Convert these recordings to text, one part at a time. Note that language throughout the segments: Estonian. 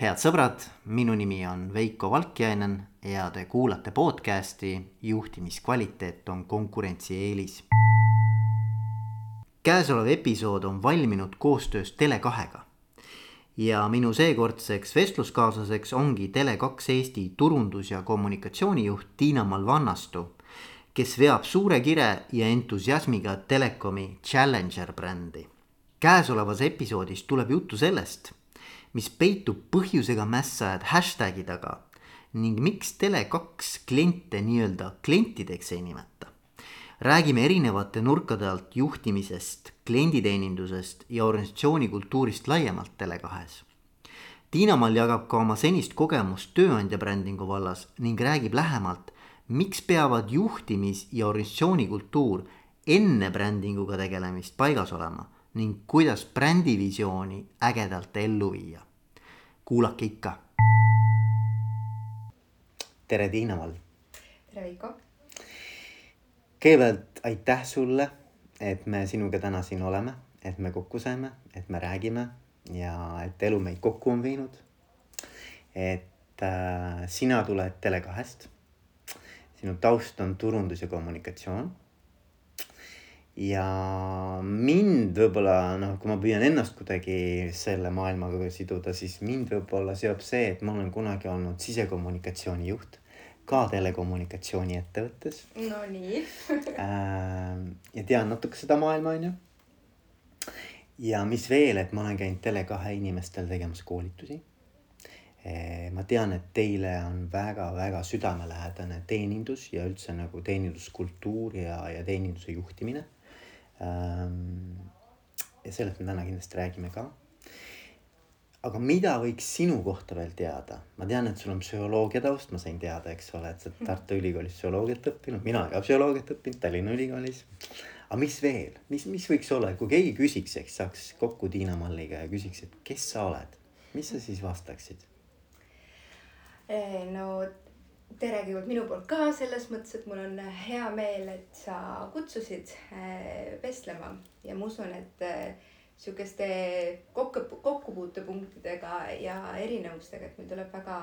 head sõbrad, minu nimi on Veiko Valkjainen ja te kuulate podcasti Juhtimiskvaliteet on konkurentsieelis. käesolev episood on valminud koostöös Tele2-ga ja minu seekordseks vestluskaaslaseks ongi Tele2 Eesti turundus- ja kommunikatsioonijuht Tiina Malvannastu, kes veab suure kire ja entusiasmiga Telekomi Challenger brändi. käesolevas episoodis tuleb juttu sellest mis peitub põhjusega mässajad hashtag'i taga ning miks Tele2 kliente nii-öelda klientideks ei nimeta. räägime erinevate nurkade alt juhtimisest, klienditeenindusest ja organisatsiooni kultuurist laiemalt Tele2-s. Tiina-Mall jagab ka oma senist kogemust tööandja brändingu vallas ning räägib lähemalt, miks peavad juhtimis- ja organisatsioonikultuur enne brändinguga tegelemist paigas olema ning kuidas brändivisiooni ägedalt ellu viia. Kuulake ikka. tere, Tiina-Val. tere, Veiko. kõigepealt aitäh sulle, et me sinuga täna siin oleme, et me kokku saime, et me räägime ja et elu meid kokku on viinud. et äh, sina tuled Tele2-st. sinu taust on turundus ja kommunikatsioon ja mind võib-olla noh, kui ma püüan ennast kuidagi selle maailmaga siduda, siis mind võib-olla seob see, et ma olen kunagi olnud sisekommunikatsiooni juht ka telekommunikatsiooni ettevõttes. Nonii äh, ja tean natuke seda maailma, onju. ja mis veel, et ma olen käinud Tele2 inimestel tegemas koolitusi. Äh, ma tean, et teile on väga-väga südamelähedane teenindus ja üldse nagu teeninduskultuur ja, ja teeninduse juhtimine ja sellest me täna kindlasti räägime ka. aga mida võiks sinu kohta veel teada, ma tean, et sul on psühholoogia taust, ma sain teada, eks ole, et sa oled Tartu Ülikoolis psühholoogiat õppinud, mina ka psühholoogiat õppinud Tallinna Ülikoolis. aga mis veel, mis, mis võiks olla, kui keegi küsiks, eks saaks kokku Tiina Malliga ja küsiks, et kes sa oled, mis sa siis vastaksid? Eh, no tere kõigepealt minu poolt ka selles mõttes, et mul on hea meel, et sa kutsusid äh, vestlema. Ja ma usun, et äh, sihukeste kokku, kokkupuutepunktidega ja erinevustega, et meil tuleb väga,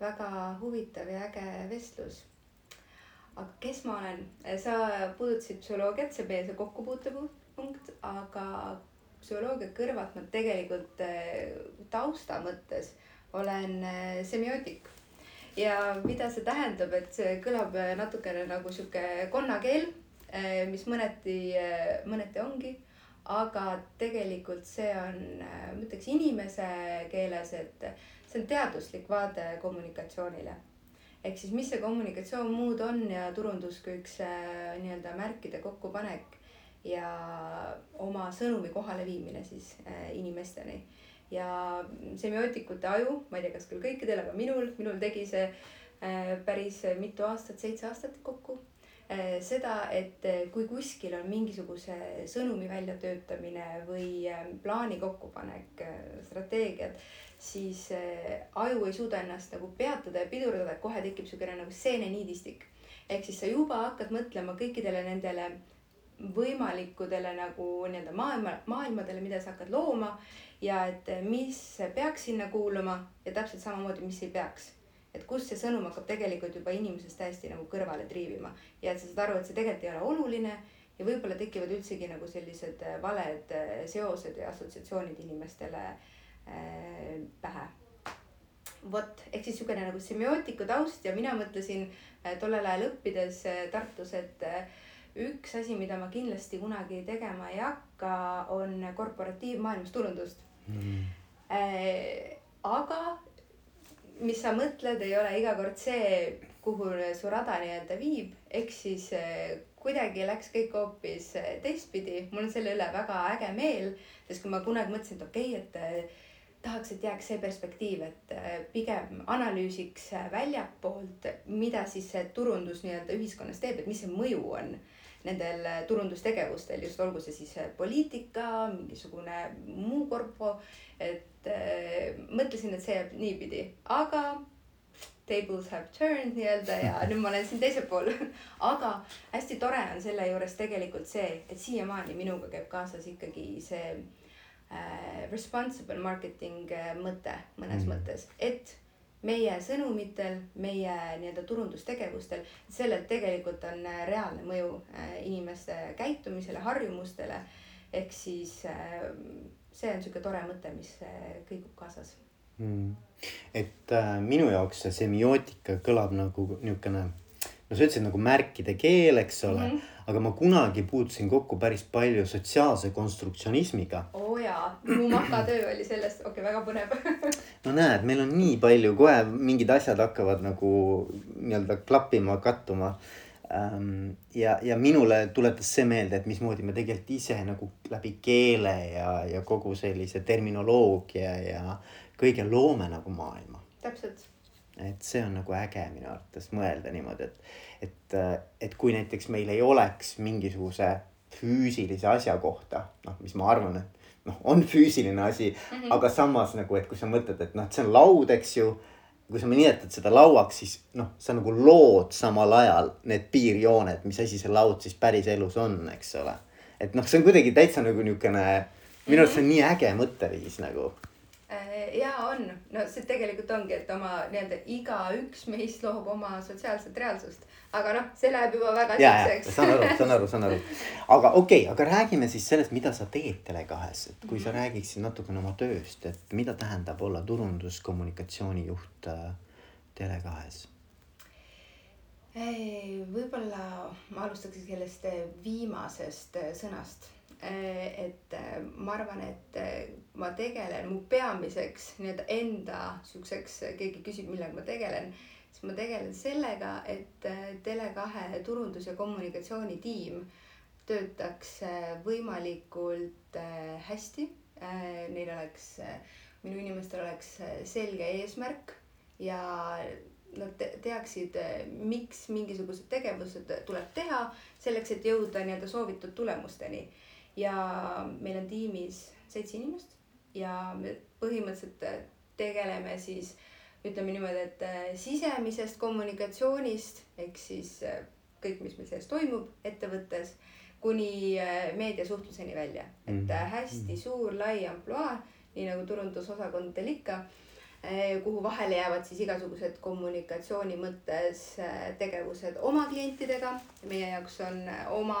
väga huvitav ja äge vestlus. aga kes ma olen, sa puudutasid psühholoogiat, see meie see kokkupuutepunkt, aga psühholoogia kõrvalt ma tegelikult äh, tausta mõttes olen semiootik ja mida see tähendab, et see kõlab natukene nagu sihuke konnakeel, eh, mis mõneti, eh, mõneti ongi. aga tegelikult see on, ma ütleks inimese keeles, et see on teaduslik vaade kommunikatsioonile. ehk siis, mis see kommunikatsioon muud on ja turundus kui üks nii-öelda märkide kokkupanek ja oma sõnumi kohaleviimine siis inimesteni ja semiootikute aju, ma ei tea, kas küll kõikidel, aga minul, minul tegi see äh, päris mitu aastat, seitse aastat kokku äh,. seda, et äh, kui kuskil on mingisuguse sõnumi väljatöötamine või plaani kokkupanek strateegiad, siis aju ei suuda ennast nagu peatada ja pidurdada, et kohe tekib niisugune nagu seeneniidistik. ehk siis sa juba hakkad mõtlema kõikidele nendele võimalikudele nagu nii-öelda maailma, maailmadele, mida sa hakkad looma ja et mis peaks sinna kuuluma ja täpselt samamoodi, mis ei peaks. et kust see sõnum hakkab tegelikult juba inimesest täiesti nagu kõrvale triivima. Ja et sa saad aru, et see tegelikult ei ole oluline ja võib-olla tekivad üldsegi nagu sellised valed seosed ja assotsiatsioonid inimestele äh, pähe. Vot, ehk siis niisugune nagu semiootiku taust ja mina mõtlesin tollel ajal õppides Tartus, et üks asi, mida ma kindlasti kunagi tegema ei hakka, on korporatiivmaailmas turundust mm.. Äh, aga mis sa mõtled, ei ole iga kord see, kuhu su rada nii-öelda viib, ehk siis äh, kuidagi läks kõik hoopis äh, teistpidi. mul on selle üle väga äge meel, sest kui ma kunagi mõtlesin, et okei okay,, et tahaks, et jääks see perspektiiv, et pigem analüüsiks väljapoolt, mida siis see turundus nii-öelda ühiskonnas teeb, et mis see mõju on nendel turundustegevustel, just olgu see siis poliitika, mingisugune muu korpo. et äh, mõtlesin, et see jääb niipidi, aga tables have turned nii-öelda ja nüüd ma olen siin teisel pool aga hästi tore on selle juures tegelikult see, et siiamaani minuga käib kaasas ikkagi see äh, responsible marketing äh, mõte mõnes mm. mõttes, et meie sõnumitel, meie nii-öelda turundustegevustel, sellel tegelikult on äh, reaalne mõju äh, inimeste käitumisele, harjumustele. ehk siis äh, see on sihuke tore mõte, mis kõigub kaasas mm.. et äh, minu jaoks see semiootika kõlab nagu niukene, no sa ütlesid nagu märkide keel, eks ole mm. -hmm. Aga ma kunagi puutusin kokku päris palju sotsiaalse konstruktsionismiga. Oo jaa, mu makatöö oli sellest, okei okay,, väga põnev. No näed, meil on nii palju, kohe mingid asjad hakkavad nagu nii-öelda klappima, kattuma. Ja, ja minule tuletas see meelde, et mismoodi me tegelikult ise nagu läbi keele ja, ja kogu sellise terminoloogia ja kõige loome nagu maailma. Täpselt et see on nagu äge minu arvates mõelda niimoodi, et, et, et kui näiteks meil ei oleks mingisuguse füüsilise asja kohta, noh, mis ma arvan, et noh, on füüsiline asi mm, -hmm. aga samas nagu, et kui sa mõtled, et noh, et see on laud, eks ju. kui sa nimetad seda lauaks, siis noh, sa nagu lood samal ajal need piirjooned, mis asi see laud siis päriselus on, eks ole. et noh, see on kuidagi täitsa nagu niisugune, minu arust see on nii äge mõtteviis nagu ja on, no see tegelikult ongi, et oma nii-öelda igaüks meist loob oma sotsiaalset reaalsust, aga noh, see läheb juba väga siukseks. saan aru, saan aru, saan aru. aga okei okay,, aga räägime siis sellest, mida sa teed Tele2-s, et kui sa räägiksid natukene oma tööst, et mida tähendab olla turunduskommunikatsioonijuht äh, Tele2-s? võib-olla ma alustaksin sellest eh, viimasest eh, sõnast. Et eh, ma arvan, et eh, ma tegelen, mu peamiseks nii-öelda enda siukseks, keegi küsib, millega ma tegelen, siis ma tegelen sellega, et eh, Tele2 turundus- ja kommunikatsioonitiim töötaks võimalikult hästi. Neil oleks, minu inimestel oleks selge eesmärk ja nad te teaksid, miks mingisugused tegevused tuleb teha selleks, et jõuda nii-öelda soovitud tulemusteni. Ja meil on tiimis seitse inimest ja me põhimõtteliselt tegeleme siis ütleme niimoodi, et äh, sisemisest kommunikatsioonist ehk siis äh, kõik, mis meil sees toimub ettevõttes kuni äh, meediasuhtluseni välja, et Mhm. hästi suur lai ampluaa, nii nagu turundusosakondadel ikka eh, kuhu vahele jäävad siis igasugused kommunikatsiooni mõttes eh, tegevused oma klientidega. meie jaoks on eh, oma,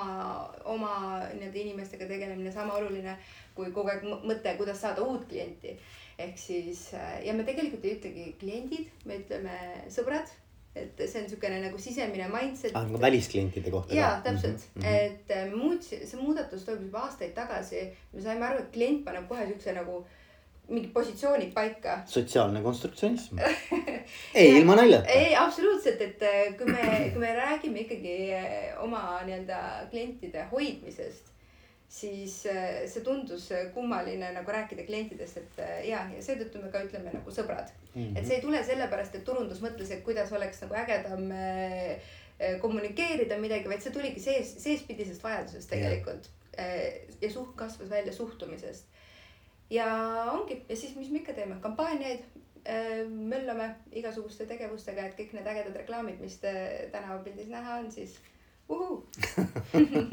oma nii-öelda inimestega tegelemine sama oluline kui kogu aeg mõ- mõte, kuidas saada uut klienti. ehk siis eh, ja me tegelikult ei ütlegi kliendid, me ütleme sõbrad, et see on niisugune nagu sisemine mindset. aga välisklientide kohta jaa, täpselt mm. -hmm. et eh, muutsime, see muudatus toimus juba aastaid tagasi. me saime aru, et klient paneb kohe siukse nagu mingid positsioonid paika. sotsiaalne konstruktsionism. ei, ilma naljata. ei, absoluutselt, et eh, kui me, kui me räägime ikkagi eh, oma nii-öelda klientide hoidmisest, siis eh, see tundus kummaline nagu rääkida klientidest, et ja, ja seetõttu me ka ütleme nagu sõbrad. Mhm. et see ei tule sellepärast, et turundus mõtles, et kuidas oleks nagu ägedam kommunikeerida midagi, vaid see tuligi sees, seespidisest vajadusest tegelikult. ja suht-, kasvas välja suhtumisest. Ja ongi, ja siis, mis me ikka teeme, kampaaniaid eh, möllame igasuguste tegevustega, et kõik need ägedad reklaamid, mis te tänavapildis näha on, siis uhuu.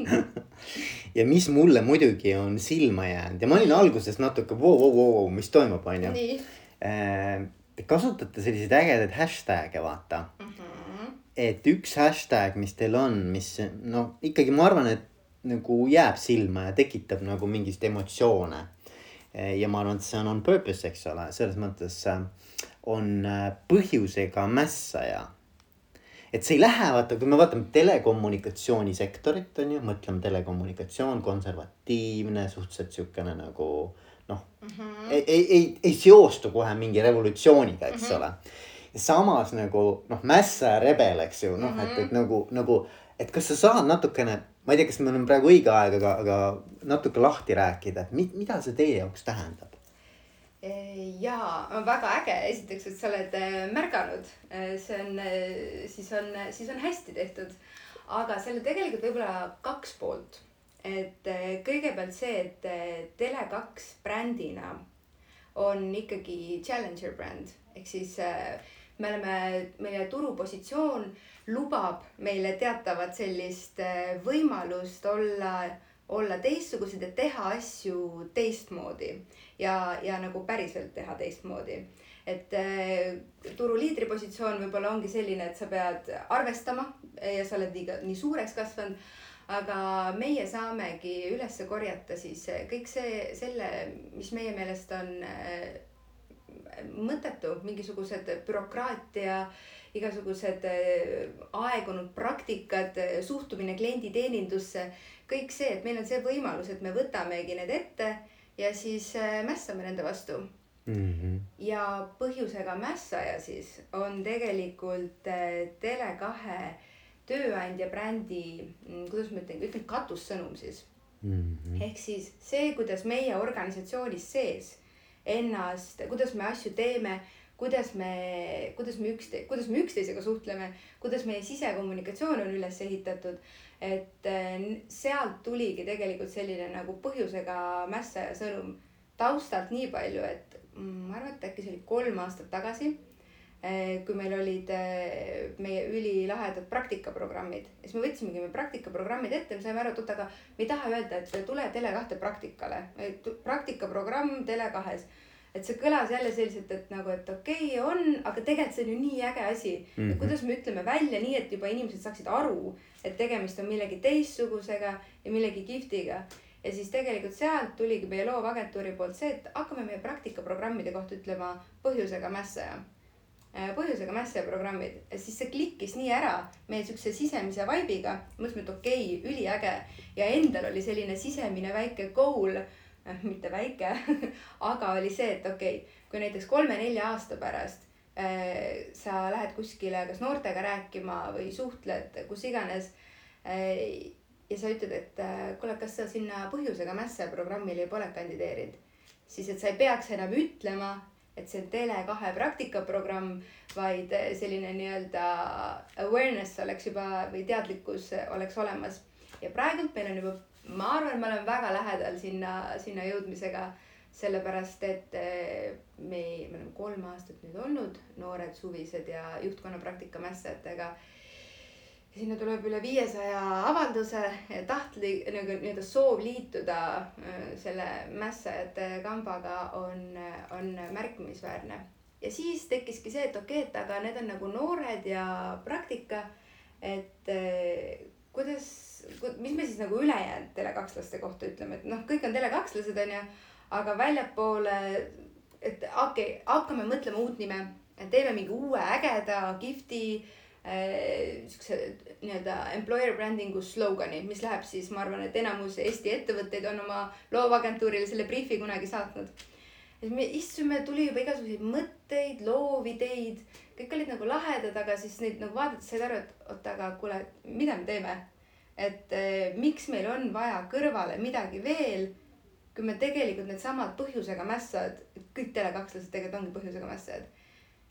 ja mis mulle muidugi on silma jäänud ja ma olin alguses natuke voo, voo, voo, mis toimub, onju. nii. Te kasutate selliseid ägedaid hashtag'e, vaata. et üks hashtag, mis teil on, mis no ikkagi ma arvan, et nagu jääb silma ja tekitab nagu mingist emotsioone. Ja ma arvan, et see on on purpose, eks ole, selles mõttes äh, on äh, põhjusega mässaja. et see ei lähe, vaata, kui me vaatame telekommunikatsioonisektorit on ju, mõtleme telekommunikatsioon, konservatiivne, suhteliselt siukene nagu noh, ei, ei, ei, ei seostu kohe mingi revolutsiooniga, eks mm -hmm. ole. samas nagu noh, mässa ja rebel, eks ju, noh, et, et nagu, nagu, et kas sa saad natukene, ma ei tea, kas meil on praegu õige aeg, aga, aga natuke lahti rääkida, et mi, mida see teie jaoks tähendab? ja väga äge, esiteks, et sa oled eh, märganud, see on, siis on, siis on hästi tehtud. aga seal on tegelikult võib-olla kaks poolt. et kõigepealt see, et eh, Tele2 brändina on ikkagi challenger bränd ehk siis me oleme, meie turupositsioon lubab meile teatavat sellist eh, võimalust olla olla teistsugused ja teha asju teistmoodi ja, ja nagu päriselt teha teistmoodi et äh, turu liidri positsioon võib-olla ongi selline, et sa pead arvestama ja sa oled liiga nii suureks kasvanud. aga meie saamegi üles korjata siis kõik see, selle, mis meie meelest on äh, mõttetu, mingisugused bürokraatia, igasugused äh, aegunud praktikad, suhtumine klienditeenindusse, kõik see, et meil on see võimalus, et me võtamegi need ette ja siis mässame nende vastu mm. -hmm. ja põhjusega mässaja siis on tegelikult äh, Tele2 tööandja brändi, mm, kuidas ma ütlen, ütlen katussõnum siis mm. -hmm. ehk siis see, kuidas meie organisatsioonis sees ennast, kuidas me asju teeme, kuidas me, kuidas me ükste-, kuidas me üksteisega suhtleme, kuidas meie sisekommunikatsioon on üles ehitatud. et äh, sealt tuligi tegelikult selline nagu põhjusega mässaja sõnum taustalt nii palju, et Mm, ma arvan, et äkki see oli kolm aastat tagasi. Eh, kui meil olid eh, meie ülilahedad praktikaprogrammid, siis me võtsimegi me praktikaprogrammid ette, me saime aru, et oot, aga me ei taha öelda, et tule Tele2 praktikale, praktikaprogramm Tele2-s et see kõlas jälle selliselt, et nagu, et okei okay, on, aga tegelikult see on ju nii äge asi mm. -hmm. kuidas me ütleme välja nii, et juba inimesed saaksid aru, et tegemist on millegi teistsugusega ja millegi kihvtiga ja siis tegelikult sealt tuligi meie loovagentuuri poolt see, et hakkame meie praktikaprogrammide kohta ütlema põhjusega mässaja. Äh, põhjusega mässaja programmid, siis see klikkis nii ära meie siukse sisemise vibe'iga, mõtlesime, et okei okay,, üliäge ja endal oli selline sisemine väike goal mitte väike aga oli see, et okei okay,, kui näiteks kolme-nelja aasta pärast äh, sa lähed kuskile kas noortega rääkima või suhtled kus iganes äh, ja sa ütled, et äh, kuule, kas sa sinna põhjusega mässa programmile pole kandideerinud, siis et sa ei peaks enam ütlema, et see on Tele2 praktikaprogramm, vaid selline nii-öelda awareness oleks juba või teadlikkus oleks olemas. ja praegult meil on juba, ma arvan, me oleme väga lähedal sinna, sinna jõudmisega, sellepärast et äh, me, me oleme kolm aastat nüüd olnud noored suvised ja juhtkonna praktikamässajatega sinna tuleb üle viiesaja avalduse, tahtli nagu nii-öelda soov liituda äh, selle mässajate kambaga on, on märkimisväärne. ja siis tekkiski see, et okei okay,, et aga need on nagu noored ja praktika. et äh, kuidas, mis me siis nagu ülejäänud telekakslaste kohta ütleme, et noh, kõik on telekakslased, onju, aga väljapoole, et okei okay,, hakkame mõtlema uut nime, teeme mingi uue ägeda, kihvti Äh, siukse nii-öelda employer branding'u slogani, mis läheb siis, ma arvan, et enamus Eesti ettevõtteid on oma loovagentuurile selle briifi kunagi saatnud. et me istume, tuli juba igasuguseid mõtteid, loovideid, kõik olid nagu lahedad, aga siis neid nagu vaadates said aru, et oot, aga kuule, mida me teeme. Et eh, miks meil on vaja kõrvale midagi veel, kui me tegelikult needsamad põhjusega mässad, kõik telekakslased tegelikult ongi põhjusega mässajad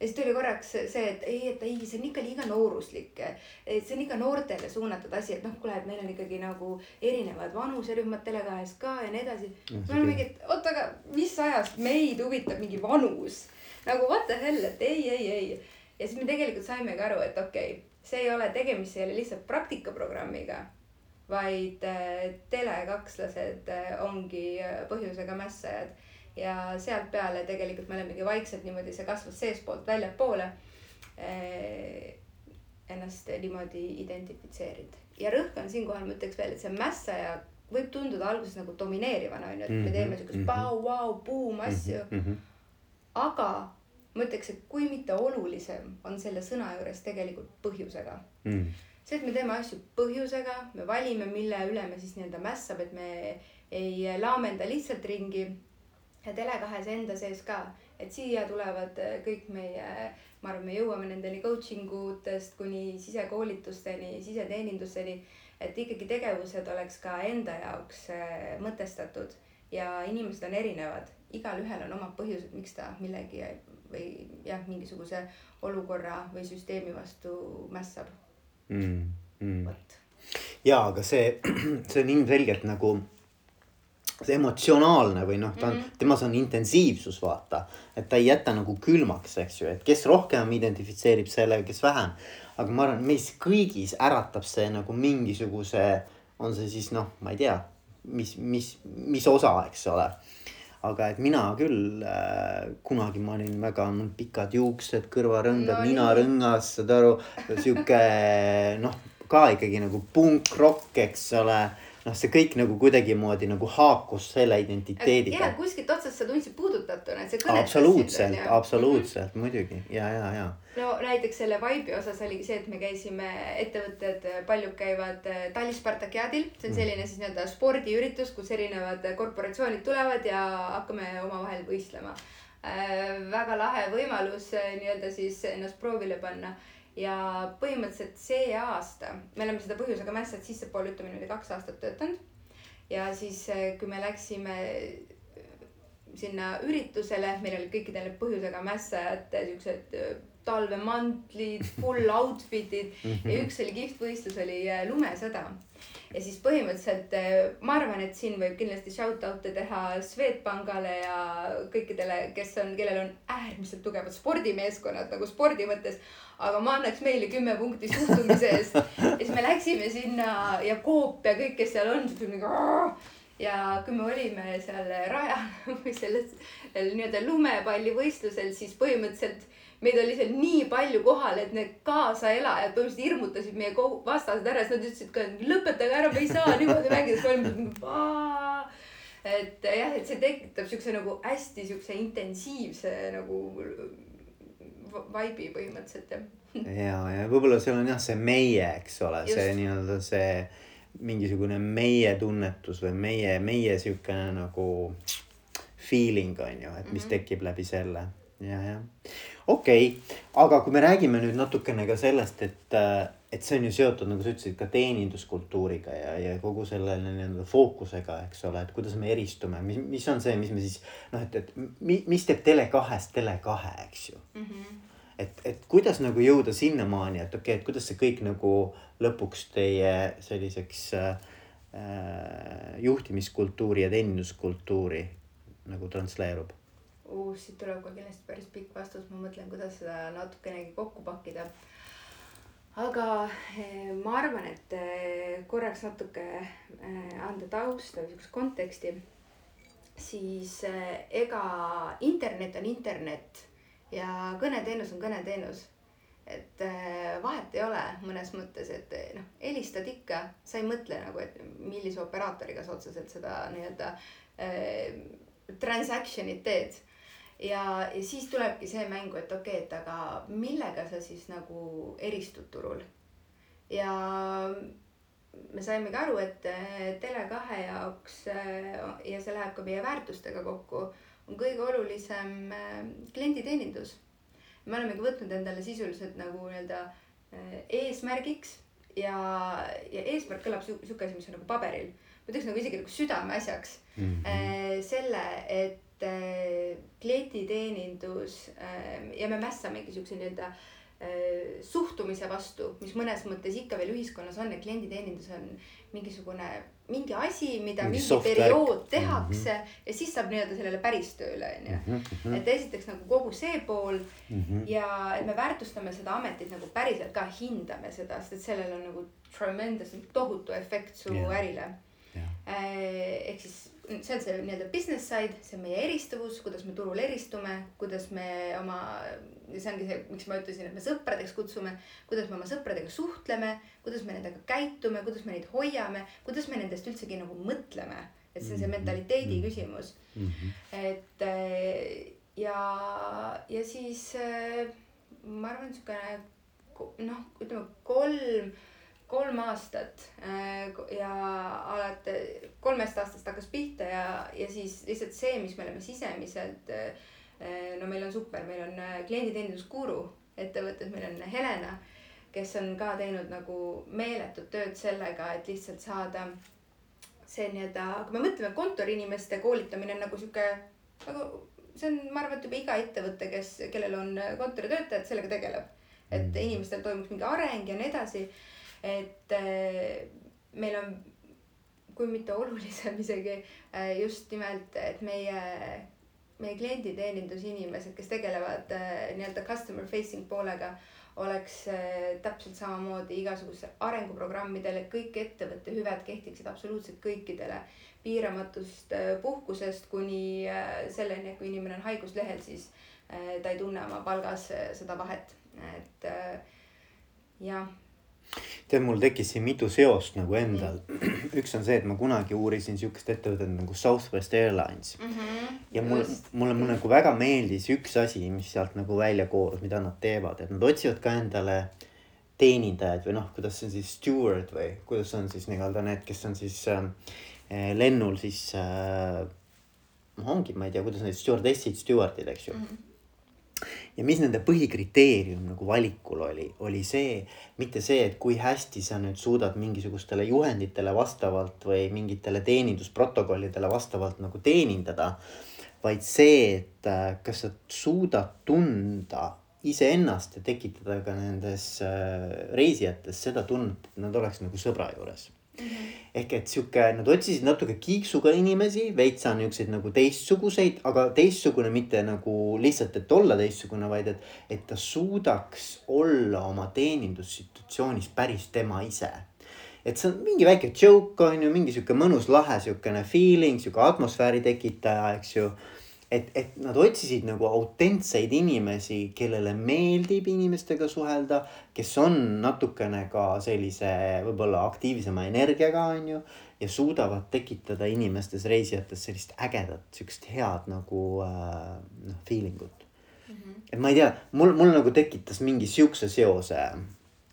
ja siis tuli korraks see, et ei, et ei, see on ikka liiga nooruslik. et see on ikka noortele suunatud asi, et noh, kuule, et meil on ikkagi nagu erinevad vanuserühmad Tele2-s ka ja nii edasi. me oleme mingi, et oota, aga mis ajast meid huvitab mingi vanus? nagu what the hell, et ei, ei, ei. ja siis me tegelikult saimegi aru, et okei okay,, see ei ole, tegemist ei ole lihtsalt praktikaprogrammiga vaid äh, telekaklased äh, ongi äh, põhjusega mässajad ja sealt peale tegelikult me olemegi vaikselt niimoodi, see kasvas seestpoolt väljapoole ennast niimoodi identifitseerida ja rõhk on siinkohal, ma ütleks veel, et see mässaja võib tunduda alguses nagu domineerivana on ju, et me mhm, teeme siukest pau-vau-buum mhm, asju mm. -hmm. aga ma ütleks, et kui mitte olulisem on selle sõna juures tegelikult põhjusega mm. see, et me teeme asju põhjusega, me valime, mille üle me siis nii-öelda mässab, et me ei laamenda lihtsalt ringi ja Tele2-s enda sees ka, et siia tulevad kõik meie, ma arvan, me jõuame nendeni coaching utest kuni sisekoolitusteni, siseteeninduseni. et ikkagi tegevused oleks ka enda jaoks äh, mõtestatud ja inimesed on erinevad, igalühel on omad põhjused, miks ta millegi või jah, mingisuguse olukorra või süsteemi vastu mässab mm,. Mm. vot. ja, aga see, see on ilmselgelt nagu see emotsionaalne või noh, ta on mm, -hmm. temas on intensiivsus, vaata. et ta ei jäta nagu külmaks, eks ju, et kes rohkem identifitseerib sellega, kes vähem. aga ma arvan, meis kõigis äratab see nagu mingisuguse, on see siis noh, ma ei tea, mis, mis, mis osa, eks ole aga et mina küll äh, kunagi ma olin väga, mul pikad juuksed, kõrvarõngad no,, ninarõngas, saad aru, sihuke noh, ka ikkagi nagu punk-rock, eks ole noh, see kõik nagu kuidagimoodi nagu haakus selle identiteediga. ja kuskilt otsast sa tundsid puudutatuna, et see kõnetas absoluutselt, absoluutselt mm -hmm. muidugi ja, ja, ja. No näiteks selle vibe'i osas oligi see, et me käisime, ettevõtted paljud käivad äh, Tali Spartakiadil, see on mhm. selline siis nii-öelda spordiüritus, kus erinevad korporatsioonid tulevad ja hakkame omavahel võistlema äh,. väga lahe võimalus äh, nii-öelda siis ennast proovile panna ja põhimõtteliselt see aasta, me oleme seda põhjusega mässad sissepoole, ütleme niimoodi kaks aastat töötanud. ja siis, kui me läksime sinna üritusele, meil olid kõikidel põhjusega mässajate siuksed talvemantlid, full outfit'id. Ja üks oli kihvt võistlus oli lumesõda. Ja siis põhimõtteliselt ma arvan, et siin võib kindlasti shout out'e teha Swedbankale ja kõikidele, kes on, kellel on äärmiselt tugevad spordimeeskonnad nagu spordi mõttes. Aga ma annaks meile kümme punkti suhtumise eest. ja siis me läksime sinna ja Coop ja kõik, kes seal on, ja kui me olime seal rajal või selles nii-öelda lumepallivõistlusel, siis põhimõtteliselt meid oli seal nii palju kohal, et need kaasaelajad põhimõtteliselt hirmutasid meie vastased ära, siis nad ütlesid ka, lõpetage ära, me ei saa niimoodi mängida, siis me olime et jah, et see tekitab siukse nagu hästi siukse intensiivse nagu vibe'i põhimõtteliselt jah. ja, ja võib-olla seal on jah, see meie, eks ole, see nii-öelda see mingisugune meie tunnetus või meie, meie siukene nagu feeling on ju, et mis mm -hmm. tekib läbi selle ja, jah. okei okay., aga kui me räägime nüüd natukene ka sellest, et, et see on ju seotud, nagu sa ütlesid, ka teeninduskultuuriga ja, ja kogu selle nii-öelda fookusega, eks ole, et kuidas me eristume, mis, mis on see, mis me siis noh, et, et mis teeb Tele2-st Tele2, eks ju mm. -hmm et, et kuidas nagu jõuda sinnamaani, et okei okay,, et kuidas see kõik nagu lõpuks teie selliseks äh, juhtimiskultuuri ja teeninduskultuuri nagu transleerub uh,? siit tuleb ka kindlasti päris pikk vastus, ma mõtlen, kuidas seda natukenegi kokku pakkida. aga eh, ma arvan, et eh, korraks natuke eh, anda tausta sihukest konteksti, siis ega internet on internet ja kõneteenus on kõneteenus. et vahet ei ole mõnes mõttes, et noh, helistad ikka, sa ei mõtle nagu, et millise operaatoriga sa otseselt seda nii-öelda äh, transaction'it teed. Ja, ja siis tulebki see mängu, et okei okay,, et aga millega sa siis nagu eristud turul. ja me saimegi aru, et äh, Tele2 jaoks ja see läheb ka meie väärtustega kokku on kõige olulisem äh, klienditeenindus. me olemegi võtnud endale sisuliselt nagu nii-öelda äh, eesmärgiks ja, ja eesmärk kõlab sihuke asi, mis on nagu paberil. ma ütleks nagu isegi nagu südameasjaks mm -hmm. selle, et klienditeenindus ja me mässamegi siukse nii-öelda äh, Äh, suhtumise vastu, mis mõnes mõttes ikka veel ühiskonnas on, et klienditeenindus on mingisugune, mingi asi, mida mingi, mingi periood tehakse mm -hmm. ja siis saab nii-öelda sellele päris tööle, onju. Mhm, mhm. et esiteks nagu kogu see pool mm -hmm. ja et me väärtustame seda ametit nagu päriselt ka hindame seda, sest et sellel on nagu tremendous, tohutu efekt su yeah. ärile yeah.. Äh, ehk siis see on see nii-öelda business side, see on meie eristavus, kuidas me turul eristume, kuidas me oma, see ongi see, miks ma ütlesin, et me sõpradeks kutsume, kuidas me oma sõpradega suhtleme, kuidas me nendega käitume, kuidas me neid hoiame, kuidas me nendest üldsegi nagu mõtleme. et see on see mhm. mentaliteedi mhm. küsimus mm. -hmm. et äh, ja, ja siis äh, ma arvan, siukene noh, ütleme kolm kolm aastat äh, ja alati kolmest aastast hakkas pihta ja, ja siis lihtsalt see, mis me oleme sisemiselt. Äh, no meil on super, meil on äh, klienditeenindusguru ettevõtted, meil on Helena, kes on ka teinud nagu meeletut tööd sellega, et lihtsalt saada see nii-öelda, kui me mõtleme kontoriinimeste koolitamine on nagu sihuke nagu see on, ma arvan, et juba iga ettevõte, kes, kellel on kontoritöötajad, sellega tegeleb. et mm. inimestel toimuks mingi areng ja nii edasi et äh, meil on, kui mitte olulisem isegi äh, just nimelt, et meie, meie klienditeenindusinimesed, kes tegelevad äh, nii-öelda customer facing poolega, oleks täpselt samamoodi igasuguse arenguprogrammidel, et kõik ettevõtte hüved kehtiksid absoluutselt kõikidele. piiramatust puhkusest kuni selleni, et kui inimene on haiguslehel, siis ta ei tunne oma palgas seda vahet, et jah tead, mul tekkis siin mitu seost nagu endal. üks on see, et ma kunagi uurisin sihukest ettevõtet nagu Southwest Airlines mm. -hmm. ja mul, mulle, mulle nagu väga meeldis üks asi, mis sealt nagu välja koorus, mida nad teevad, et nad otsivad ka endale teenindajaid või noh, kuidas see on siis steward või kuidas on siis nii-öelda need, kes on siis äh, lennul siis äh,. ongi, ma ei tea, kuidas need stjuardessid, stjuardid, eks ju mm. -hmm ja mis nende põhikriteerium nagu valikul oli, oli see, mitte see, et kui hästi sa nüüd suudad mingisugustele juhenditele vastavalt või mingitele teenindusprotokollidele vastavalt nagu teenindada. vaid see, et äh, kas sa suudad tunda iseennast ja tekitada ka nendes äh, reisijates seda tunnet, et nad oleks nagu sõbra juures Mm -hmm. ehk et sihuke, nad otsisid natuke kiiksuga inimesi, veitsa niukseid nagu teistsuguseid, aga teistsugune mitte nagu lihtsalt, et olla teistsugune, vaid et, et ta suudaks olla oma teenindussituatsioonis päris tema ise. et see on mingi väike joke on ju, mingi sihuke mõnus lahe sihukene feeling, sihuke atmosfääri tekitaja, eks ju et, et nad otsisid nagu autentseid inimesi, kellele meeldib inimestega suhelda, kes on natukene ka sellise võib-olla aktiivsema energiaga, on ju. ja suudavad tekitada inimestes, reisijates sellist ägedat, sihukest head nagu äh, noh, feeling ut mm. -hmm. et ma ei tea, mul, mul nagu tekitas mingi sihukese seose.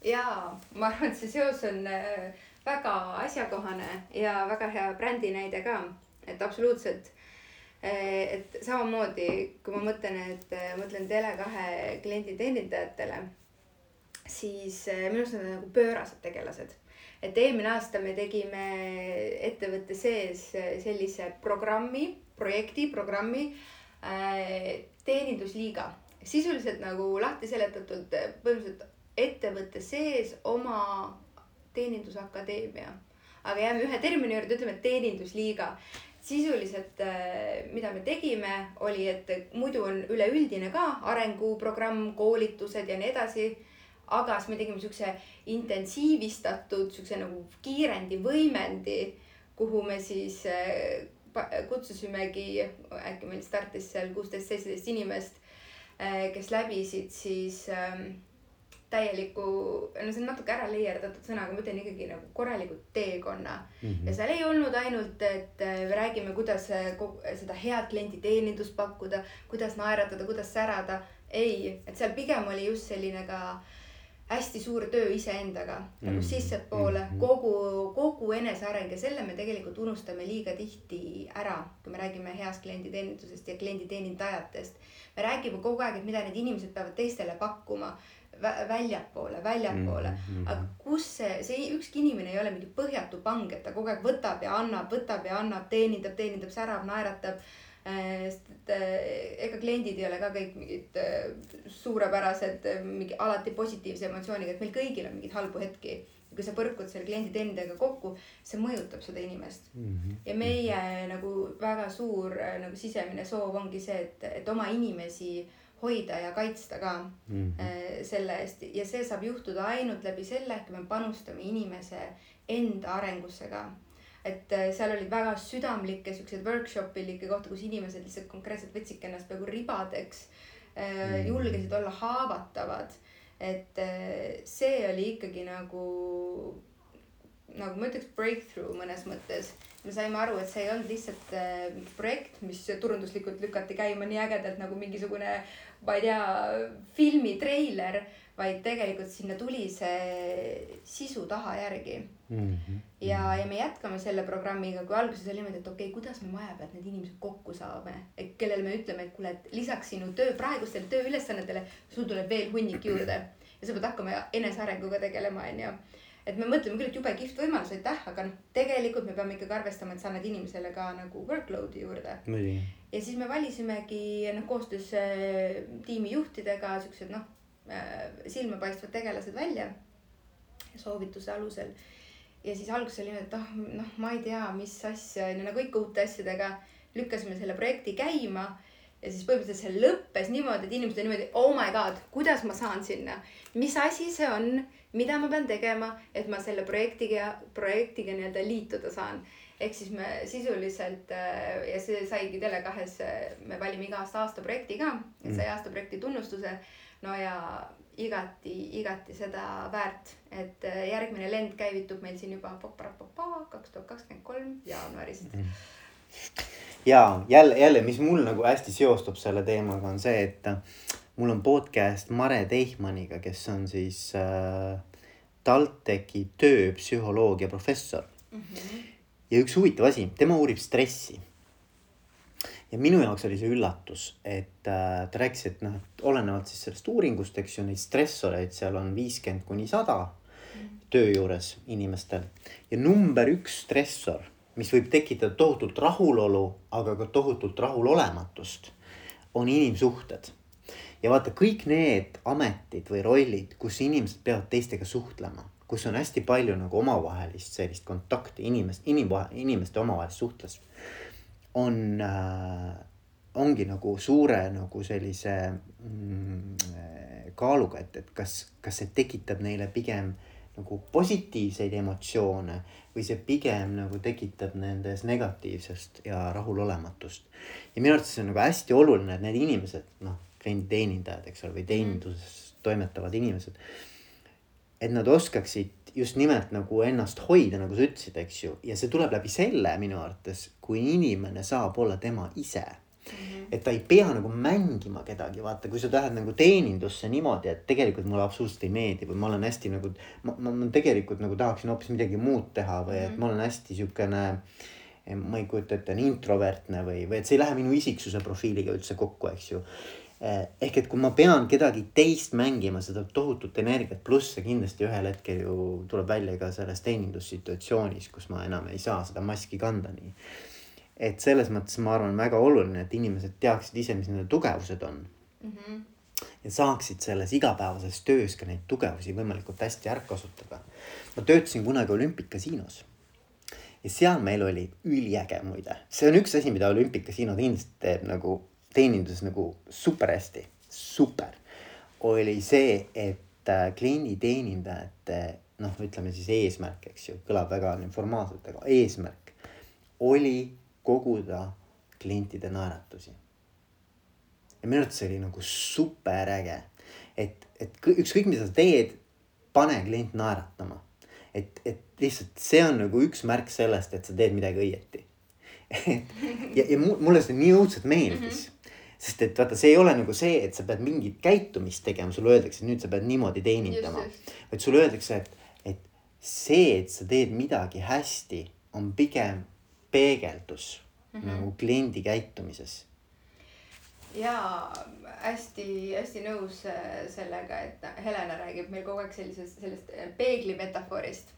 jaa, ma arvan, et see seos on äh, väga asjakohane ja väga hea brändinäide ka, et absoluutselt et samamoodi, kui ma mõtlen, et eh, mõtlen Tele2 klienditeenindajatele, siis eh, minu arust nad on nagu pöörased tegelased. et eelmine aasta me tegime ettevõtte sees sellise programmi, projekti, programmi teenindusliiga. sisuliselt nagu lahti seletatult põhimõtteliselt ettevõtte sees oma teenindusakadeemia. Aga jääme ühe termini juurde, ütleme teenindusliiga sisuliselt, äh, mida me tegime, oli, et muidu on üleüldine ka arenguprogramm, koolitused ja nii edasi. aga siis me tegime siukse intensiivistatud, siukse nagu kiirendi võimendi, kuhu me siis äh, kutsusimegi, äkki meil startis seal kuusteist, seitseteist inimest, äh, kes läbisid siis ähm, täieliku, no see on natuke ära leierdatud sõna, aga ma ütlen ikkagi nagu korraliku teekonna mm. -hmm. ja seal ei olnud ainult, et äh, räägime, kuidas äh, seda head klienditeenindust pakkuda, kuidas naeratada, kuidas särada. ei, et seal pigem oli just selline ka hästi suur töö iseendaga mm -hmm. nagu mhm. sissepoole mm, -hmm. kogu, kogu eneseareng ja selle me tegelikult unustame liiga tihti ära, kui me räägime heast klienditeenindusest ja klienditeenindajatest. me räägime kogu aeg, et mida need inimesed peavad teistele pakkuma väljapoole, väljapoole mm. -hmm. aga kus see, see ükski inimene ei ole mingi põhjatu pang, et ta kogu aeg võtab ja annab, võtab ja annab, teenindab, teenindab, särab, naeratab. Äh, sest et äh, ega kliendid ei ole ka kõik mingid äh, suurepärased, mingi alati positiivse emotsiooniga, et meil kõigil on mingeid halbu hetki. kui sa põrkud selle kliendi teenindajaga kokku, see mõjutab seda inimest mm. -hmm. ja meie nagu väga suur nagu sisemine soov ongi see, et, et oma inimesi hoida ja kaitsta ka mm -hmm. selle eest ja see saab juhtuda ainult läbi selle, et me panustame inimese enda arengusse ka. et äh, seal olid väga südamlikke siukseid workshop'ilikke kohti, kus inimesed lihtsalt konkreetselt võtsidki ennast peaaegu ribadeks mm. -hmm. julgesid olla haavatavad. et see oli ikkagi nagu, nagu ma ütleks, breakthrough mõnes mõttes me saime aru, et see ei olnud lihtsalt äh, mingi projekt, mis turunduslikult lükati käima nii ägedalt nagu mingisugune ma ei tea, filmitreiler, vaid tegelikult sinna tuli see sisu taha järgi mm. -hmm. ja, ja me jätkame selle programmiga, kui alguses oli niimoodi, et okei okay,, kuidas me maja pealt need inimesed kokku saame, et kellele me ütleme, et kuule, et lisaks sinu töö, praegustele tööülesannetele, sul tuleb veel hunnik juurde ja sa pead hakkama enesearenguga tegelema, onju et me mõtleme küll, et jube kihvt võimalus, aitäh, aga noh, tegelikult me peame ikkagi arvestama, et sa annad inimesele ka nagu workload'i juurde. ja siis me valisimegi noh, koostöös äh, tiimijuhtidega siuksed noh äh, silmapaistvad tegelased välja soovituse alusel. ja siis alguses oli niimoodi, et ah noh, ma ei tea, mis asja on ju nagu ikka uute asjadega lükkasime selle projekti käima ja siis põhimõtteliselt see lõppes niimoodi, et inimesed olid niimoodi, oh my god, kuidas ma saan sinna, mis asi see on, mida ma pean tegema, et ma selle projektiga, projektiga nii-öelda liituda saan. ehk siis me sisuliselt äh, ja see saigi Tele2-s, me valime iga aasta aastaprojekti ka, et sai aastaprojekti tunnustuse. no ja igati, igati seda väärt, et äh, järgmine lend käivitub meil siin juba kaks tuhat kakskümmend kolm jaanuarist mm. Ja jälle, jälle, mis mul nagu hästi seostub selle teemaga, on see, et äh, mul on podcast Mare Teihmaniga, kes on siis äh, TalTechi tööpsühholoogia professor mm. -hmm. ja üks huvitav asi, tema uurib stressi. ja minu jaoks oli see üllatus, et äh, ta rääkis, et noh, et olenevalt siis sellest uuringust, eks ju, neid stressoreid seal on viiskümmend kuni sada mhm. töö juures inimestel ja number üks stressor mis võib tekitada tohutult rahulolu, aga ka tohutult rahulolematust, on inimsuhted. ja vaata kõik need ametid või rollid, kus inimesed peavad teistega suhtlema, kus on hästi palju nagu omavahelist sellist kontakti, inimest, inimvahe, inimeste omavahelist suhtlust. on äh,, ongi nagu suure nagu sellise mm, kaaluga, et, et kas, kas see tekitab neile pigem nagu positiivseid emotsioone või see pigem nagu tekitab nendes negatiivsust ja rahulolematust. ja minu arvates see on nagu hästi oluline, et need inimesed, noh, klienditeenindajad, eks ole, või teeninduses toimetavad inimesed. et nad oskaksid just nimelt nagu ennast hoida, nagu sa ütlesid, eks ju, ja see tuleb läbi selle minu arvates, kui inimene saab olla tema ise Mm. Et ta ei pea nagu mängima kedagi, vaata, kui sa lähed nagu teenindusse niimoodi, et tegelikult mulle absoluutselt ei meeldi või ma olen hästi nagu. ma, ma, ma tegelikult nagu tahaksin hoopis midagi muud teha või et mhm. ma olen hästi siukene. ma ei kujuta ette, introvertne või, või et see ei lähe minu isiksuse profiiliga üldse kokku, eks ju eh, ehk et kui ma pean kedagi teist mängima, seda tohutut energiat, pluss see kindlasti ühel hetkel ju tuleb välja ka selles teenindussituatsioonis, kus ma enam ei saa seda maski kanda nii et selles mõttes ma arvan, väga oluline, et inimesed teaksid ise, mis nende tugevused on mm. -hmm. ja saaksid selles igapäevases töös ka neid tugevusi võimalikult hästi ära kasutada. ma töötasin kunagi olümpikasiinos. ja seal meil oli üliäge muide, see on üks asi, mida olümpikasiino kindlasti teeb nagu teeninduses nagu super hästi, super. oli see, et äh, klienditeenindajate noh, ütleme siis eesmärk, eks ju, kõlab väga formaalselt, aga eesmärk oli koguda klientide naeratusi. ja minu arvates see oli nagu super äge, et, et ükskõik, mida sa teed, pane klient naeratama. et, et lihtsalt see on nagu üks märk sellest, et sa teed midagi õieti ja, ja mulle see nii õudselt meeldis mm. -hmm. sest et vaata, see ei ole nagu see, et sa pead mingit käitumist tegema, sulle öeldakse, nüüd sa pead niimoodi teenindama. vaid sulle öeldakse, et, et see, et sa teed midagi hästi, on pigem peegeldus mm -hmm. nagu kliendi käitumises. ja hästi-hästi nõus äh, sellega, et Helena räägib meil kogu aeg sellisest, sellest äh, peegli metafoorist.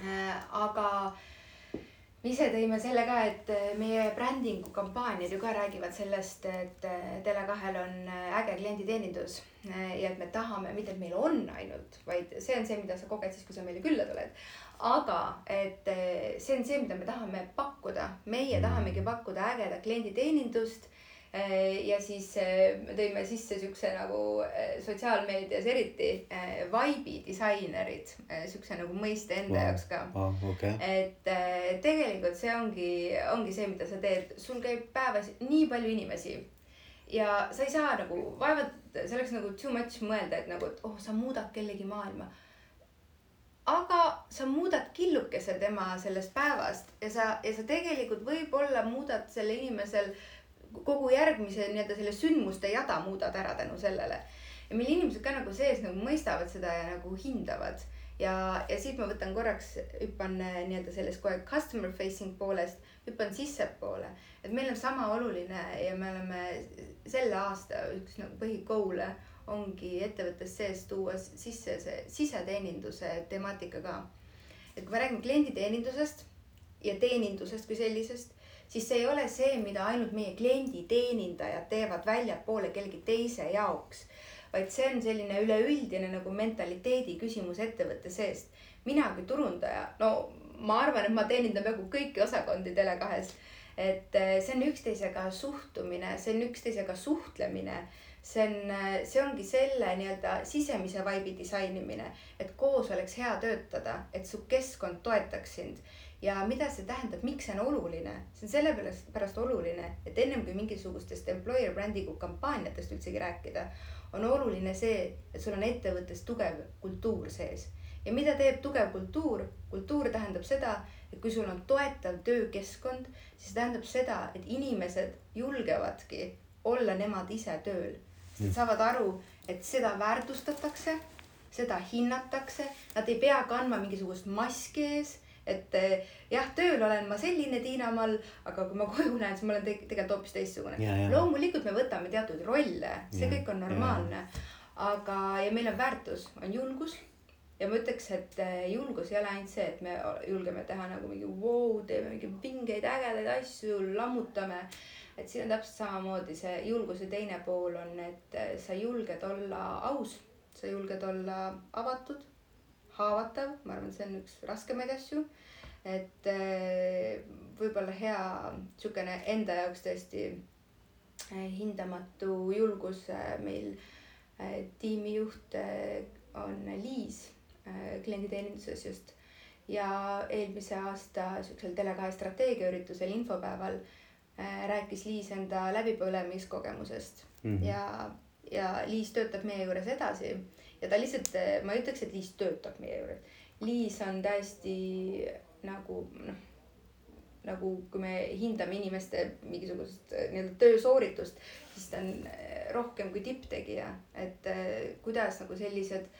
Äh, aga me ise tõime selle ka, et meie brändingu kampaaniad ju ka räägivad sellest, et Tele2-l on äge klienditeenindus ja et me tahame, mitte et meil on ainult, vaid see on see, mida sa koged siis, kui sa meile külla tuled aga et eh, see on see, mida me tahame pakkuda, meie mm. tahamegi pakkuda ägedat klienditeenindust eh, ja siis me tõime sisse siukse nagu sotsiaalmeedias eriti vibe'i disainerid, siukse nagu mõiste enda wow. jaoks ka oh,. Okay. et tegelikult see ongi, ongi see, mida sa teed, sul käib päevas nii palju inimesi ja sa ei saa nagu vaevalt, see oleks nagu too much mõelda, et nagu, et oh, sa muudad kellegi maailma aga sa muudad killukese tema sellest päevast ja sa, ja sa tegelikult võib-olla muudad selle inimesel kogu järgmise nii-öelda selle sündmuste jada muudad ära tänu sellele. ja meil inimesed ka nagu sees nagu mõistavad seda ja nagu hindavad. ja, ja siit ma võtan korraks, hüppan äh, nii-öelda sellest kohe customer facing poolest, hüppan sissepoole. et meil on sama oluline ja me oleme selle aasta üks nagu põhikoole ongi ettevõttes sees tuua sisse see siseteeninduse temaatika ka. et kui me räägime klienditeenindusest ja teenindusest kui sellisest, siis see ei ole see, mida ainult meie klienditeenindajad teevad väljapoole kellegi teise jaoks. vaid see on selline üleüldine nagu mentaliteedi küsimus ettevõtte seest. mina kui turundaja, no ma arvan, et ma teenindan peaaegu kõiki osakondi Tele2-s. Et äh, see on üksteisega suhtumine, see on üksteisega suhtlemine. See on, see ongi selle nii-öelda sisemise vibe'i disainimine, et koos oleks hea töötada, et su keskkond toetaks sind. ja mida see tähendab, miks see on oluline, see on sellepärast, pärast oluline, et ennem kui mingisugustest employer branding'u kampaaniatest üldsegi rääkida, on oluline see, et sul on ettevõttes tugev kultuur sees. Ja mida teeb tugev kultuur? kultuur tähendab seda, et kui sul on toetav töökeskkond, siis tähendab seda, et inimesed julgevadki olla nemad ise tööl Nad saavad aru, et seda väärtustatakse, seda hinnatakse, nad ei pea kandma mingisugust maski ees et eh, jah, tööl olen ma selline Tiina Mall, aga kui ma koju lähen, siis ma olen tegelikult hoopis teistsugune. loomulikult me võtame teatud rolle, see ja, kõik on normaalne. aga, ja meil on väärtus, on julgus. Ja ma ütleks, et eh, julgus ei ole ainult see, et me julgeme teha nagu mingi vau wow,, teeme mingeid vingeid ägedaid asju, lammutame. Et siin on täpselt samamoodi see julguse teine pool on, et äh, sa julged olla aus, sa julged olla avatud, haavatav, ma arvan, see on üks raskemaid asju. et äh, võib-olla hea sihukene enda jaoks tõesti äh, hindamatu julgus meil tiimijuht on Liis klienditeeninduses just ja eelmise aasta siuksel Tele2 strateegiaüritusel infopäeval Äh, rääkis Liis enda läbipõlemiskogemusest mm -hmm. ja, ja Liis töötab meie juures edasi ja ta lihtsalt, ma ei ütleks, et Liis töötab meie juures. Liis on täiesti nagu noh, nagu kui me hindame inimeste mingisugust äh, nii-öelda töösooritust, siis ta on äh, rohkem kui tipptegija, et kuidas nagu sellised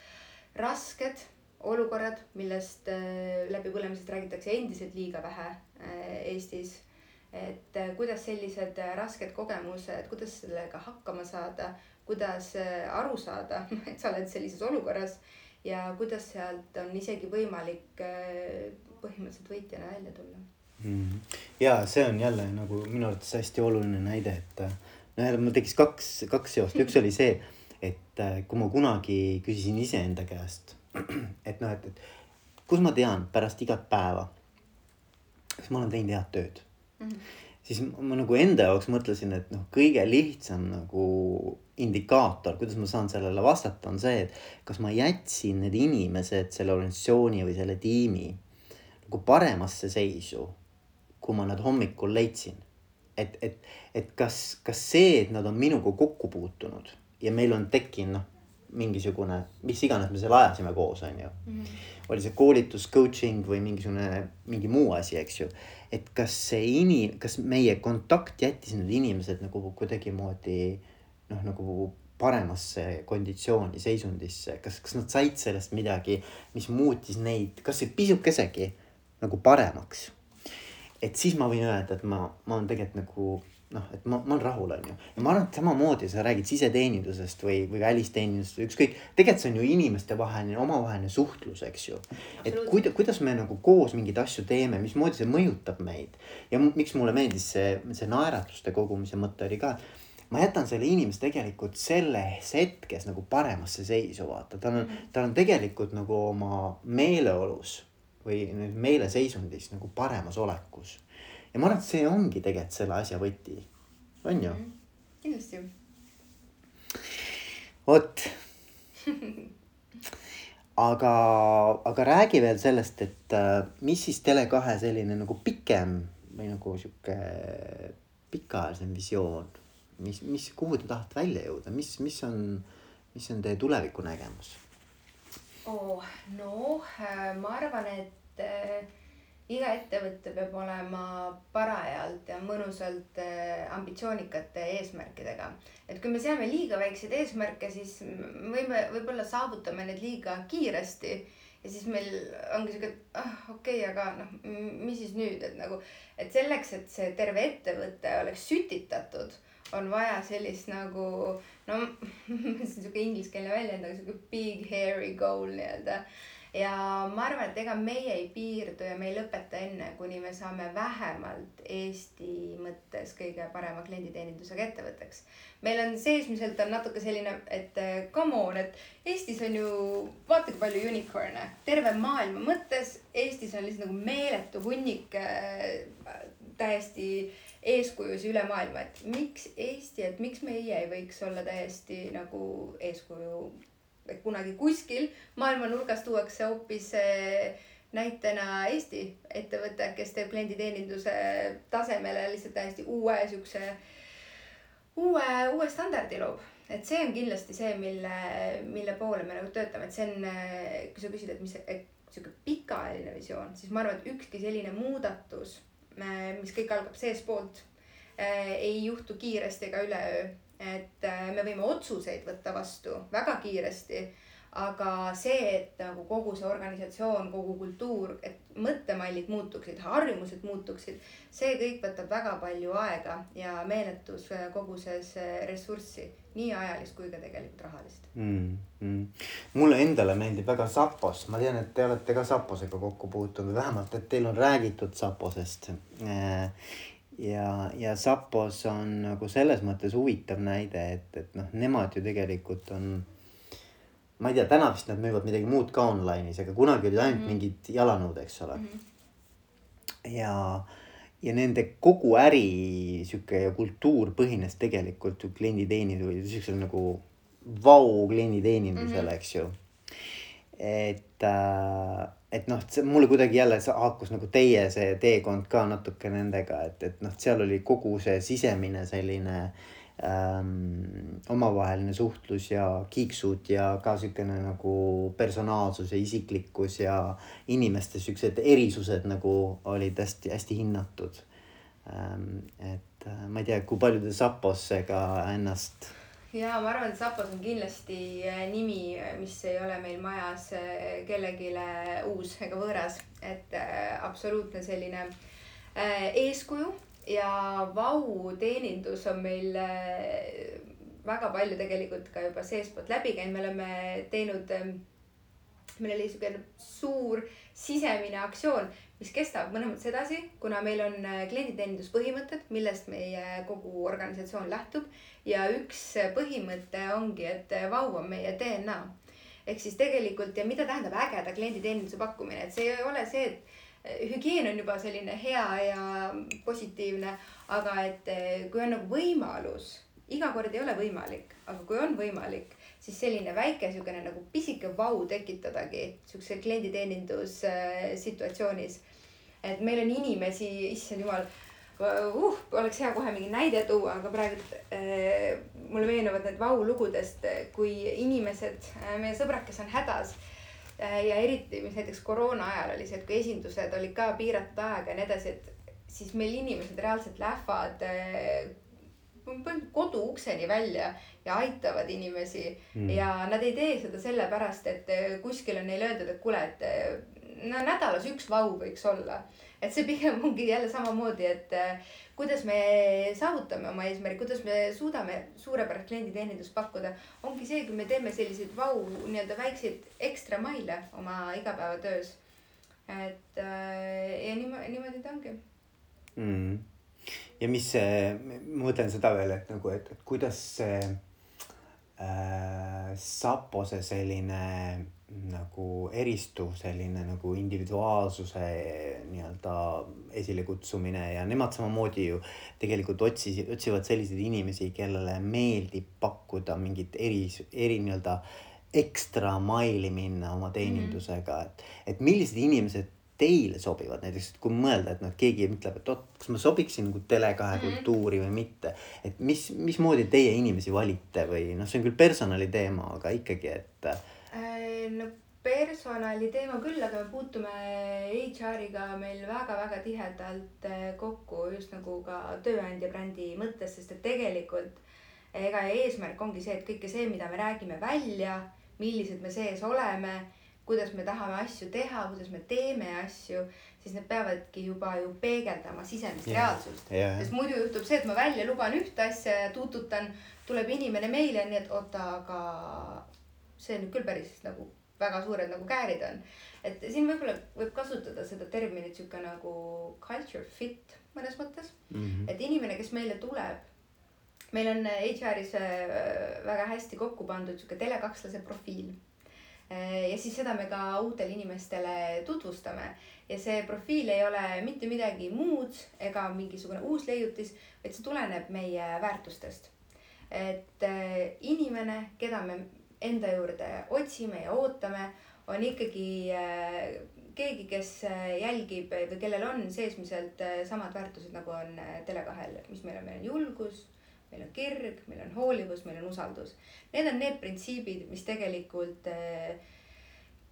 rasked olukorrad, millest läbipõlemisest räägitakse endiselt liiga vähe Eestis et äh, kuidas sellised äh, rasked kogemused, kuidas sellega hakkama saada, kuidas äh, aru saada, et sa oled sellises olukorras ja kuidas sealt on isegi võimalik põhimõtteliselt võitjana välja tulla mm. -hmm. ja see on jälle nagu minu arvates hästi oluline näide, et jälle mul tekkis kaks, kaks seost, üks oli see, et kui ma kunagi küsisin iseenda käest, et noh, et, et kus ma tean pärast igat päeva, kas ma olen teinud head tööd mm. -hmm. siis ma nagu enda jaoks mõtlesin, et noh, kõige lihtsam nagu indikaator, kuidas ma saan sellele vastata, on see, et kas ma jätsin need inimesed, selle organisatsiooni või selle tiimi nagu paremasse seisu, kui ma nad hommikul leidsin. et, et, et kas, kas see, et nad on minuga kokku puutunud ja meil on tekkinud noh, mingisugune, mis iganes me seal ajasime koos, on ju mm. -hmm. oli see koolitus, coaching või mingisugune, mingi muu asi, eks ju et kas see inim-, kas meie kontakt jättis need inimesed nagu kuidagimoodi noh, nagu paremasse konditsiooni, seisundisse, kas, kas nad said sellest midagi, mis muutis neid kasvõi pisukesegi nagu paremaks. et siis ma võin öelda, et ma, ma olen tegelikult nagu noh, et ma, ma olen rahul, on ju. ja ma arvan, et samamoodi sa räägid siseteenindusest või, või välisteenindusest või ükskõik. tegelikult see on ju inimestevaheline, omavaheline suhtlus, eks ju. et kuida-, kuidas me nagu koos mingeid asju teeme, mismoodi see mõjutab meid. ja miks mulle meeldis see, see naeratuste kogumise mõte oli ka ma jätan selle inimese tegelikult selles hetkes nagu paremasse seisu, vaata, tal on, tal on tegelikult nagu oma meeleolus või meeleseisundis nagu paremas olekus ja ma arvan, et see ongi tegelikult selle asja võti, on ju mm,? kindlasti. vot aga, aga räägi veel sellest, et äh, mis siis Tele2 selline nagu pikem või nagu sihuke pikaajalisem visioon, mis, mis, kuhu te tahate välja jõuda, mis, mis on, mis on teie tulevikunägemus oh,? no äh, ma arvan, et äh, iga ettevõte peab olema parajalt ja mõnusalt äh, ambitsioonikate eesmärkidega. et kui me seame liiga väikseid eesmärke, siis võime, võib-olla saavutame need liiga kiiresti ja siis meil ongi sihuke, et ah okei okay,, aga noh, mis siis nüüd, et nagu, et selleks, et see terve ettevõte oleks sütitatud, on vaja sellist nagu no see on sihuke ingliskeelne väljend, aga sihuke big hairy goal nii-öelda ja ma arvan, et ega meie ei piirdu ja me ei lõpeta enne, kuni me saame vähemalt Eesti mõttes kõige parema klienditeenindusega ettevõtteks. meil on seesmiselt on natuke selline, et eh, come on, et Eestis on ju vaata kui palju unicorn'e, terve maailma mõttes Eestis on lihtsalt nagu meeletu hunnik äh, täiesti eeskujusid üle maailma, et miks Eesti, et miks meie ei võiks olla täiesti nagu eeskuju. Kunagi kuskil maailma nurgas tuuakse hoopis eh, näitena Eesti ettevõte, kes teeb klienditeeninduse tasemele lihtsalt täiesti uue siukse, uue, uue standardi loob et see on kindlasti see, mille, mille poole me nagu töötame, et see on, kui sa küsid, et mis, sihuke pikaajaline visioon, siis ma arvan, et ükski selline muudatus, mis kõik algab seestpoolt, ei juhtu kiiresti ega üleöö. Et me võime otsuseid võtta vastu väga kiiresti aga see, et nagu kogu see organisatsioon, kogu kultuur, et mõttemallid muutuksid, harjumused muutuksid, see kõik võtab väga palju aega ja meeletus koguses ressurssi, nii ajalist kui ka tegelikult rahalist mm,. Mm. mulle endale meeldib väga Sapos, ma tean, et te olete ka Saposega kokku puutunud, vähemalt, et teil on räägitud Saposest ja, ja Sapos on nagu selles mõttes huvitav näide, et, et noh, nemad ju tegelikult on ma ei tea, täna vist nad müüvad midagi muud ka online'is, aga kunagi olid ainult mm -hmm. mingid jalanõud, eks ole mm. -hmm. ja, ja nende kogu äri sihuke ja kultuur põhines tegelikult ju klienditeenindusel, siuksel nagu vau klienditeenindusel mm, -hmm. eks ju. et äh,, et noh, see mulle kuidagi jälle haakus nagu teie see teekond ka natuke nendega, et, et noh, seal oli kogu see sisemine selline äh, ähm, omavaheline suhtlus ja kiiksud ja ka siukene nagu personaalsus ja isiklikkus ja inimeste siuksed erisused nagu olid hästi-hästi hinnatud ähm,. et äh, ma ei tea, kui palju te Saposega ennast ja ma arvan, et Sapos on kindlasti äh, nimi, mis ei ole meil majas äh, kellelegi uus ega võõras, et äh, absoluutne selline äh, eeskuju ja Vau teenindus on meil äh, väga palju tegelikult ka juba seestpoolt läbi käinud, me oleme teinud, ähm, meil oli niisugune suur sisemine aktsioon, mis kestab mõnes mõttes edasi, kuna meil on äh, klienditeeninduspõhimõtted, millest meie kogu organisatsioon lähtub. ja üks põhimõte ongi, et äh, Vau on meie DNA. ehk siis tegelikult ja mida tähendab ägeda klienditeeninduse pakkumine, et see ei ole see, et hügieen on juba selline hea ja positiivne, aga et kui on nagu võimalus, iga kord ei ole võimalik, aga kui on võimalik, siis selline väike siukene nagu pisike vau tekitadagi siukse klienditeenindus situatsioonis. et meil on inimesi, issand jumal uh, oleks hea kohe mingi näide tuua, aga praegu äh, mulle meenuvad need vau lugudest, kui inimesed äh,, meie sõbrad, kes on hädas Äh, ja eriti, mis näiteks koroona ajal oli see, et kui esindused olid ka piiratud ajaga ja nii edasi, et siis meil inimesed reaalselt lähevad äh, kodu ukseni välja ja aitavad inimesi mm. ja nad ei tee seda sellepärast, et äh, kuskil on neile öeldud, et kuule, et no nädalas üks vau võiks olla. et see pigem ongi jälle samamoodi, et kuidas me saavutame oma eesmärgi, kuidas me suudame suurepärast klienditeenindust pakkuda, ongi see, kui me teeme selliseid vau nii-öelda väikseid ekstra maile oma igapäevatöös. et ja niimoodi, niimoodi ta ongi mm.. Ja mis see, ma mõtlen seda veel, et nagu, et, kuidas see äh, Sapose selline nagu eristuv selline nagu individuaalsuse nii-öelda esilekutsumine ja nemad samamoodi ju tegelikult otsisid, otsivad selliseid inimesi, kellele meeldib pakkuda mingit eri, eri nii-öelda ekstra maili minna oma teenindusega, et, et millised inimesed teile sobivad, näiteks kui mõelda, et noh, keegi ütleb, et oot, kas ma sobiksin nagu Tele2 mm. kultuuri või mitte. et mis, mismoodi teie inimesi valite või noh, see on küll personali teema, aga ikkagi, et Äh, no personali teema küll, aga me puutume HR-iga meil väga-väga tihedalt äh, kokku just nagu ka tööandja brändi mõttes, sest et tegelikult ega eesmärk ongi see, et kõike see, mida me räägime välja, millised me sees oleme, kuidas me tahame asju teha, kuidas me teeme asju, siis need peavadki juba ju peegeldama sisemist yeah. reaalsust yeah.. sest muidu juhtub see, et ma välja luban ühte asja ja tuututan, tuleb inimene meile, nii et oota, aga see nüüd küll päris nagu väga suured nagu käärid on. et siin võib-olla võib kasutada seda terminit sihuke nagu culture fit mõnes mõttes mm. -hmm. et inimene, kes meile tuleb, meil on HR-is äh, väga hästi kokku pandud sihuke telekakslase profiil. Ja siis seda me ka uutele inimestele tutvustame ja see profiil ei ole mitte midagi muud ega mingisugune uus leiutis, vaid see tuleneb meie väärtustest. et äh, inimene, keda me enda juurde otsime ja ootame, on ikkagi äh, keegi, kes äh, jälgib või kellel on seesmiselt samad väärtused, nagu on Tele2-l, mis meil on, meil on julgus, meil on kirg, meil on hoolivus, meil on usaldus. Need on need printsiibid, mis tegelikult äh,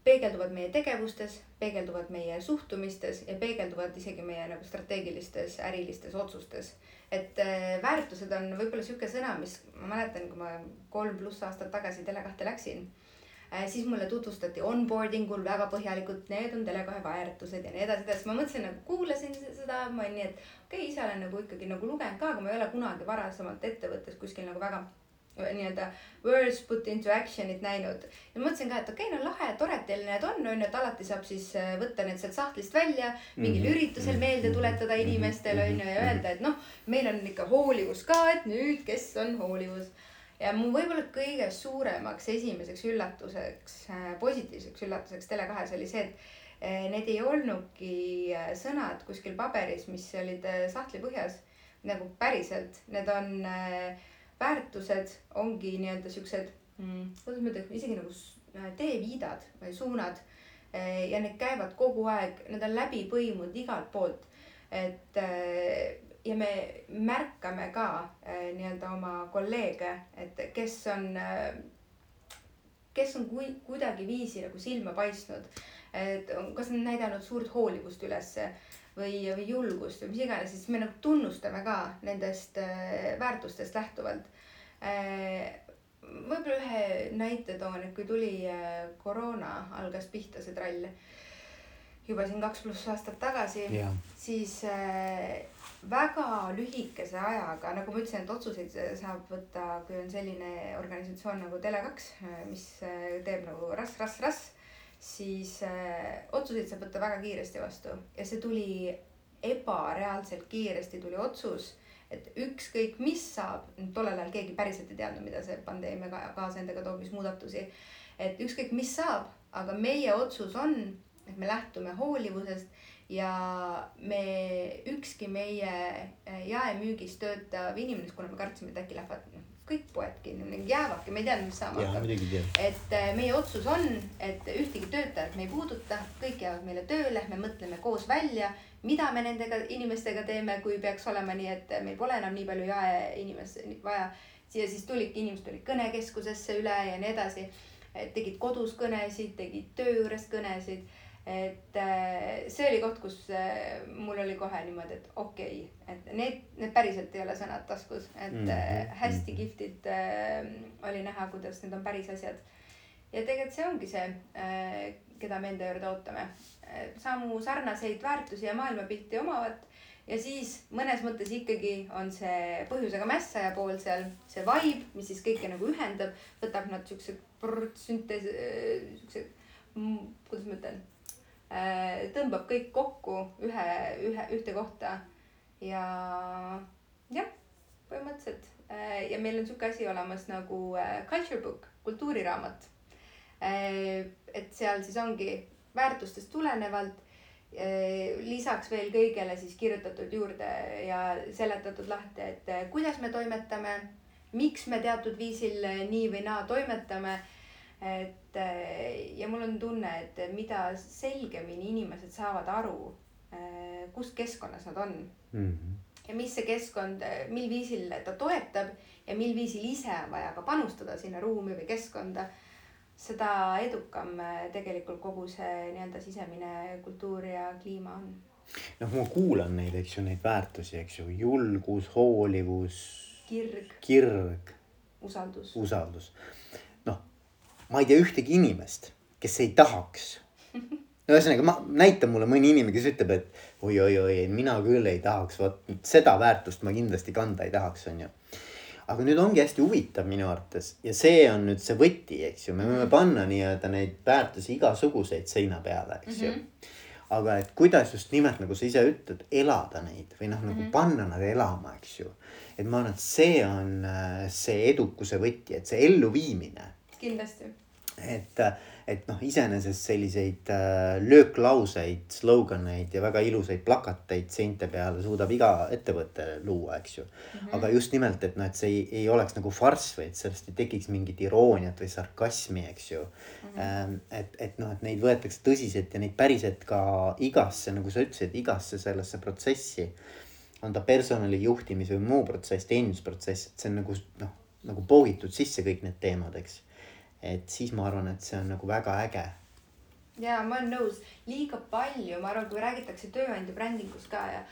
peegelduvad meie tegevustes, peegelduvad meie suhtumistes ja peegelduvad isegi meie nagu strateegilistes ärilistes otsustes. et äh, väärtused on võib-olla sihuke sõna, mis ma mäletan, kui ma kolm pluss aastat tagasi Tele2-te läksin äh,. siis mulle tutvustati onboarding ul väga põhjalikult, need on Tele2 väärtused ja nii edasi, edasi. ma mõtlesin nagu kuulasin seda, ma olin nii, et okei okay,, ise olen nagu ikkagi nagu lugenud ka, aga ma ei ole kunagi varasemalt ettevõttes kuskil nagu väga nii-öelda words put into action'it näinud. ja mõtlesin ka, et okei okay,, no lahe, tore, et teil need on, on ju, et alati saab siis äh, võtta need sealt sahtlist välja. mingil mm -hmm. üritusel meelde mhm. tuletada mhm. inimestele on ju ja öelda, et noh, meil on ikka hoolivus ka, et nüüd, kes on hoolivus. ja mu võib-olla kõige suuremaks esimeseks üllatuseks, äh, positiivseks üllatuseks Tele2-s oli see, et äh, need ei olnudki sõnad kuskil paberis, mis olid sahtli põhjas nagu päriselt, need on väärtused ongi nii-öelda siuksed mm,, kuidas ma ütlen, isegi nagu teeviidad või suunad. Ja need käivad kogu aeg, need on läbi põimunud igalt poolt. et ja me märkame ka nii-öelda oma kolleege, et kes on, kes on kui, kuidagiviisi nagu silma paistnud. Et kas on näidanud suurt hoolivust ülesse või, või julgust või mis iganes, siis me nagu tunnustame ka nendest väärtustest lähtuvalt. Äh, võib-olla ühe näite toon, et kui tuli äh, koroona, algas pihta see trall juba siin kaks pluss aastat tagasi, siis äh, väga lühikese ajaga, nagu ma ütlesin, et otsuseid saab võtta, kui on selline organisatsioon nagu Tele2, mis teeb nagu rass, rass, rass, siis otsuseid saab võtta väga kiiresti vastu ja see tuli ebareaalselt kiiresti tuli otsus et ükskõik, mis saab, tollel ajal keegi päriselt ei teadnud, mida see pandeemia kaasa endaga toob, mis muudatusi. et ükskõik, mis saab, aga meie otsus on, et me lähtume hoolivusest ja me, ükski meie eh, jaemüügis töötav inimene, kuna me kartsime, et äkki lähevad noh, kõik poed kinni, jäävadki, me ei teadnud, mis saama hakkab. et eh, meie otsus on, et ühtegi töötajat me ei puuduta, kõik jäävad meile tööle, me mõtleme koos välja mida me nendega inimestega teeme, kui peaks olema nii, et meil pole enam nii palju jaeinimesi vaja. siia siis tulidki, inimesed tulid kõnekeskusesse üle ja nii edasi. tegid kodus kõnesid, tegid töö juures kõnesid. Et äh, see oli koht, kus äh, mul oli kohe niimoodi, et okei okay,, et need, need päriselt ei ole sõnad taskus, et mm -hmm. hästi kihvtid oli näha, kuidas need on päris asjad. ja tegelikult see ongi see, keda me enda juurde ootame samu sarnaseid väärtusi ja maailmapilti omavad. ja siis mõnes mõttes ikkagi on see põhjusega mässaja pool seal, see vibe, mis siis kõike nagu ühendab, võtab nad siuksed süntees, siuksed, kuidas ma ütlen, tõmbab kõik kokku ühe, ühe, ühte kohta ja jah, põhimõtteliselt äh, ja meil on sihuke asi olemas nagu äh, culture book, kultuuriraamat. et seal siis ongi väärtustest tulenevalt lisaks veel kõigele siis kirjutatud juurde ja seletatud lahti, et kuidas me toimetame, miks me teatud viisil nii või naa toimetame. Et eh, ja mul on tunne, et mida selgemini inimesed saavad aru, kus keskkonnas nad on mm. -hmm. ja mis see keskkond, mil viisil ta toetab ja mil viisil ise on vaja ka panustada sinna ruumi või keskkonda seda edukam tegelikult kogu see nii-öelda sisemine kultuur ja kliima on. noh, ma kuulan neid, eks ju, neid väärtusi, eks ju, julgus, hoolivus. kirg. kirg. usaldus. usaldus. Ma ei tea ühtegi inimest, kes ei tahaks no ühesõnaga, ma, näita mulle mõni inimene, kes ütleb, et oi-oi-oi, mina küll ei tahaks, vot seda väärtust ma kindlasti kanda ei tahaks, onju aga nüüd ongi hästi huvitav minu arvates ja see on nüüd see võti, eks ju, me võime panna nii-öelda neid väärtusi igasuguseid seina peale, eks ju mm. -hmm. aga et kuidas just nimelt nagu sa ise ütled, elada neid või noh, nagu mm -hmm. panna nad elama, eks ju. et ma arvan, et see on äh, see edukuse võti, et see elluviimine. kindlasti. Et, et noh, iseenesest selliseid äh, lööklauseid, sloganeid ja väga ilusaid plakateid seinte peale suudab iga ettevõte luua, eks ju mm. -hmm. aga just nimelt, et noh, et see ei, ei oleks nagu farss või et sellest ei tekiks mingit irooniat või sarkasmi, eks ju mm. -hmm. et, et noh, et neid võetakse tõsiselt ja neid päriselt ka igasse, nagu sa ütlesid, igasse sellesse protsessi. on ta personali juhtimise või muu protsess, teenindusprotsess, et see on nagu noh, nagu poogitud sisse kõik need teemad, eks et siis ma arvan, et see on nagu väga äge. ja ma olen nõus, liiga palju, ma arvan, kui räägitakse tööandja brändingust ka ja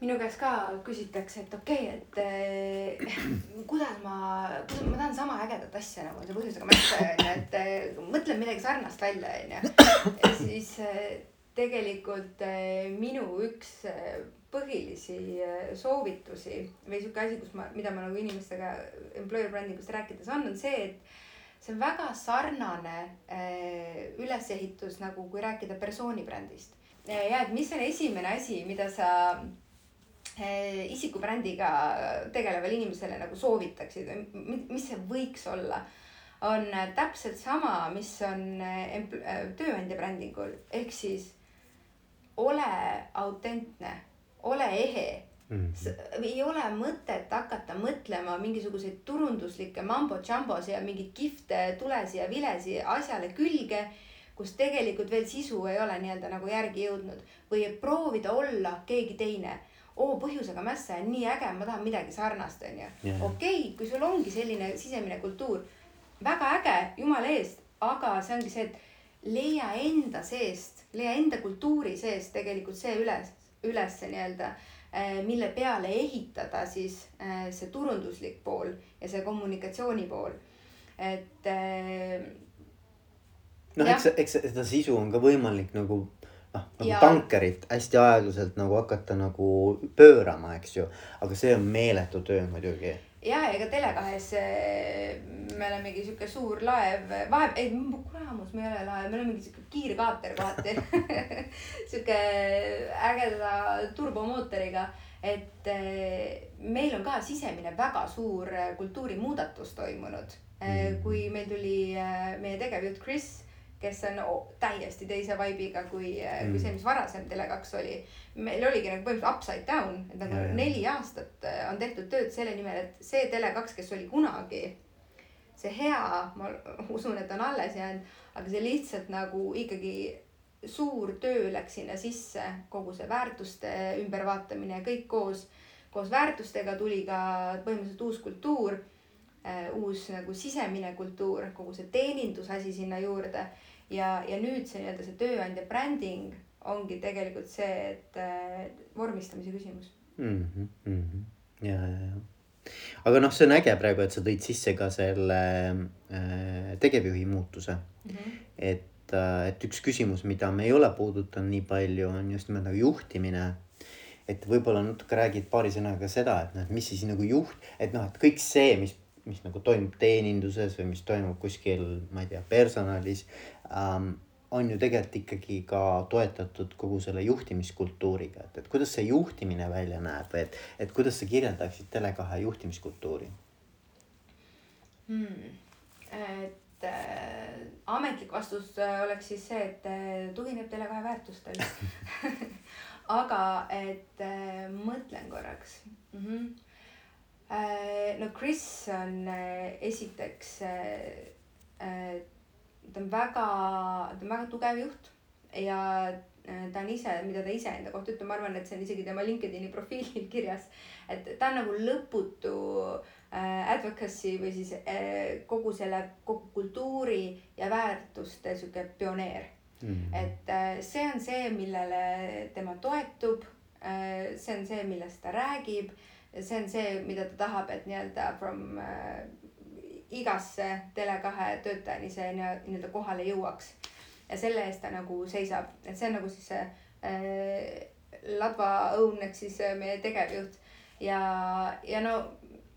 minu käest ka küsitakse, et okei okay,, et eh, kuidas ma, kuidas ma tahan sama ägedat asja nagu see põhjusega märka onju, et eh, mõtlen midagi sarnast välja onju. ja siis eh, tegelikult eh, minu üks eh, põhilisi eh, soovitusi või sihuke asi, kus ma, mida ma nagu inimestega employer branding ust rääkides on, on see, et see on väga sarnane äh, ülesehitus nagu kui rääkida persooni brändist. ja et mis on esimene asi, mida sa äh, isikubrändiga tegelevale inimesele nagu soovitaksid? Mis see võiks olla, on täpselt sama, mis on äh, tööandja brändingul. Ehk siis ole autentne, ole ehe Mm -hmm. ei ole mõtet hakata mõtlema mingisuguseid turunduslikke mambo-džambos ja mingeid kihvte tulesi ja vilesi asjale külge, kus tegelikult veel sisu ei ole nii-öelda nagu järgi jõudnud või proovida olla keegi teine oo põhjusega mässa on nii äge, ma tahan midagi sarnast, onju. okei, kui sul ongi selline sisemine kultuur, väga äge, jumala eest, aga see ongi see, et leia enda seest, leia enda kultuuri seest tegelikult see üles, üles nii-öelda mille peale ehitada siis äh, see turunduslik pool ja see kommunikatsiooni pool, et. Äh, noh, eks, eks seda sisu on ka võimalik nagu noh, nagu ja. tankerit hästi aeglaselt nagu hakata nagu pöörama, eks ju, aga see on meeletu töö muidugi ja ega Tele2-s eh, me olemegi sihuke suur laev, vahe, ei kuramus, me ei ole laev, me oleme mingi sihuke kiirkaater kohati sihuke ägeda turbomootoriga, et eh, meil on ka sisemine väga suur kultuurimuudatus toimunud. Eh, mm. kui meil tuli meie tegevjuht Chris kes on täiesti teise vibe'iga kui mm., kui see, mis varasem Tele2 oli. meil oligi nagu põhimõtteliselt upside down, et nagu yeah. neli aastat äh, on tehtud tööd selle nimel, et see Tele2, kes oli kunagi see hea, ma usun, et on alles jäänud, aga see lihtsalt nagu ikkagi suur töö läks sinna sisse, kogu see väärtuste ümbervaatamine, kõik koos, koos väärtustega tuli ka põhimõtteliselt uus kultuur äh, uus nagu sisemine kultuur, kogu see teenindusasi sinna juurde ja, ja nüüd see nii-öelda see tööandja bränding ongi tegelikult see, et äh, vormistamise küsimus mm. -hmm, mm -hmm. ja, ja, ja. aga noh, see on äge praegu, et sa tõid sisse ka selle äh, tegevjuhi muutuse mm. -hmm. et äh,, et üks küsimus, mida me ei ole puudutanud nii palju, on just nimelt nagu juhtimine et võib-olla natuke räägid paari sõnaga seda, et noh, et mis siis nagu juht, et noh, et kõik see, mis mis nagu toimub teeninduses või mis toimub kuskil, ma ei tea, personalis. On ju tegelikult ikkagi ka toetatud kogu selle juhtimiskultuuriga, et, et kuidas see juhtimine välja näeb või et, et kuidas sa kirjeldaksid Tele2 juhtimiskultuuri hmm.? et äh, ametlik vastus äh, oleks siis see, et äh, tugineb Tele2 väärtustel aga et äh, mõtlen korraks mm. -hmm Äh, no Chris on äh, esiteks, äh, ta on väga, ta on väga tugev juht ja ta on ise, mida ta iseenda kohta ütleb, ma arvan, et see on isegi tema LinkedIn'i profiilil kirjas, et ta on nagu lõputu advocacy või siis kogu selle, kogu kultuuri ja väärtuste sihuke pioneer mm. -hmm. et see on see, millele tema toetub. see on see, millest ta räägib see on see, mida ta tahab, et nii-öelda from äh, igasse Tele2 töötajani see nii-öelda kohale jõuaks. ja selle eest ta nagu seisab, et see on nagu siis see äh, Ladva õun ehk siis äh, meie tegevjuht. Ja, ja no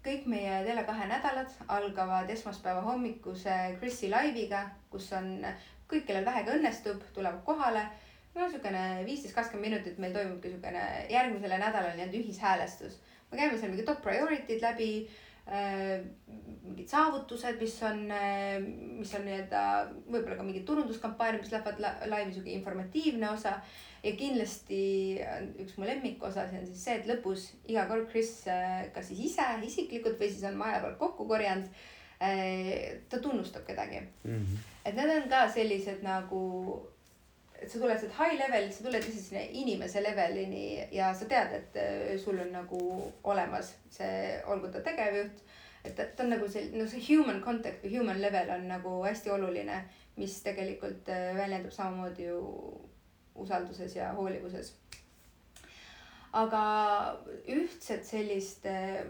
kõik meie Tele2 nädalad algavad esmaspäeva hommikuse Chris'i laiviga, kus on kõik, kellel vähegi õnnestub, tulevad kohale. No niisugune viisteist, kakskümmend minutit meil toimubki niisugune järgmisele nädalale nii-öelda ühishäälestus. Me käime seal mingi top priority'd läbi mingid saavutused, mis on, mis on nii-öelda võib-olla ka mingid turunduskampaaniad, mis lähevad laivi, sihuke informatiivne osa. ja kindlasti üks mu lemmikosa, see on siis see, et lõpus iga kord Kris kas siis ise isiklikult või siis on maja pealt kokku korjanud ta tunnustab kedagi mm. -hmm. et need on ka sellised nagu et sa tuled sealt high level, sa tuled lihtsalt sinna inimese levelini ja sa tead, et äh, sul on nagu olemas see, olgu ta tegevjuht. et ta, ta on nagu see, no see human contact või human level on nagu hästi oluline, mis tegelikult äh, väljendub samamoodi ju usalduses ja hoolivuses. aga ühtset sellist, äh,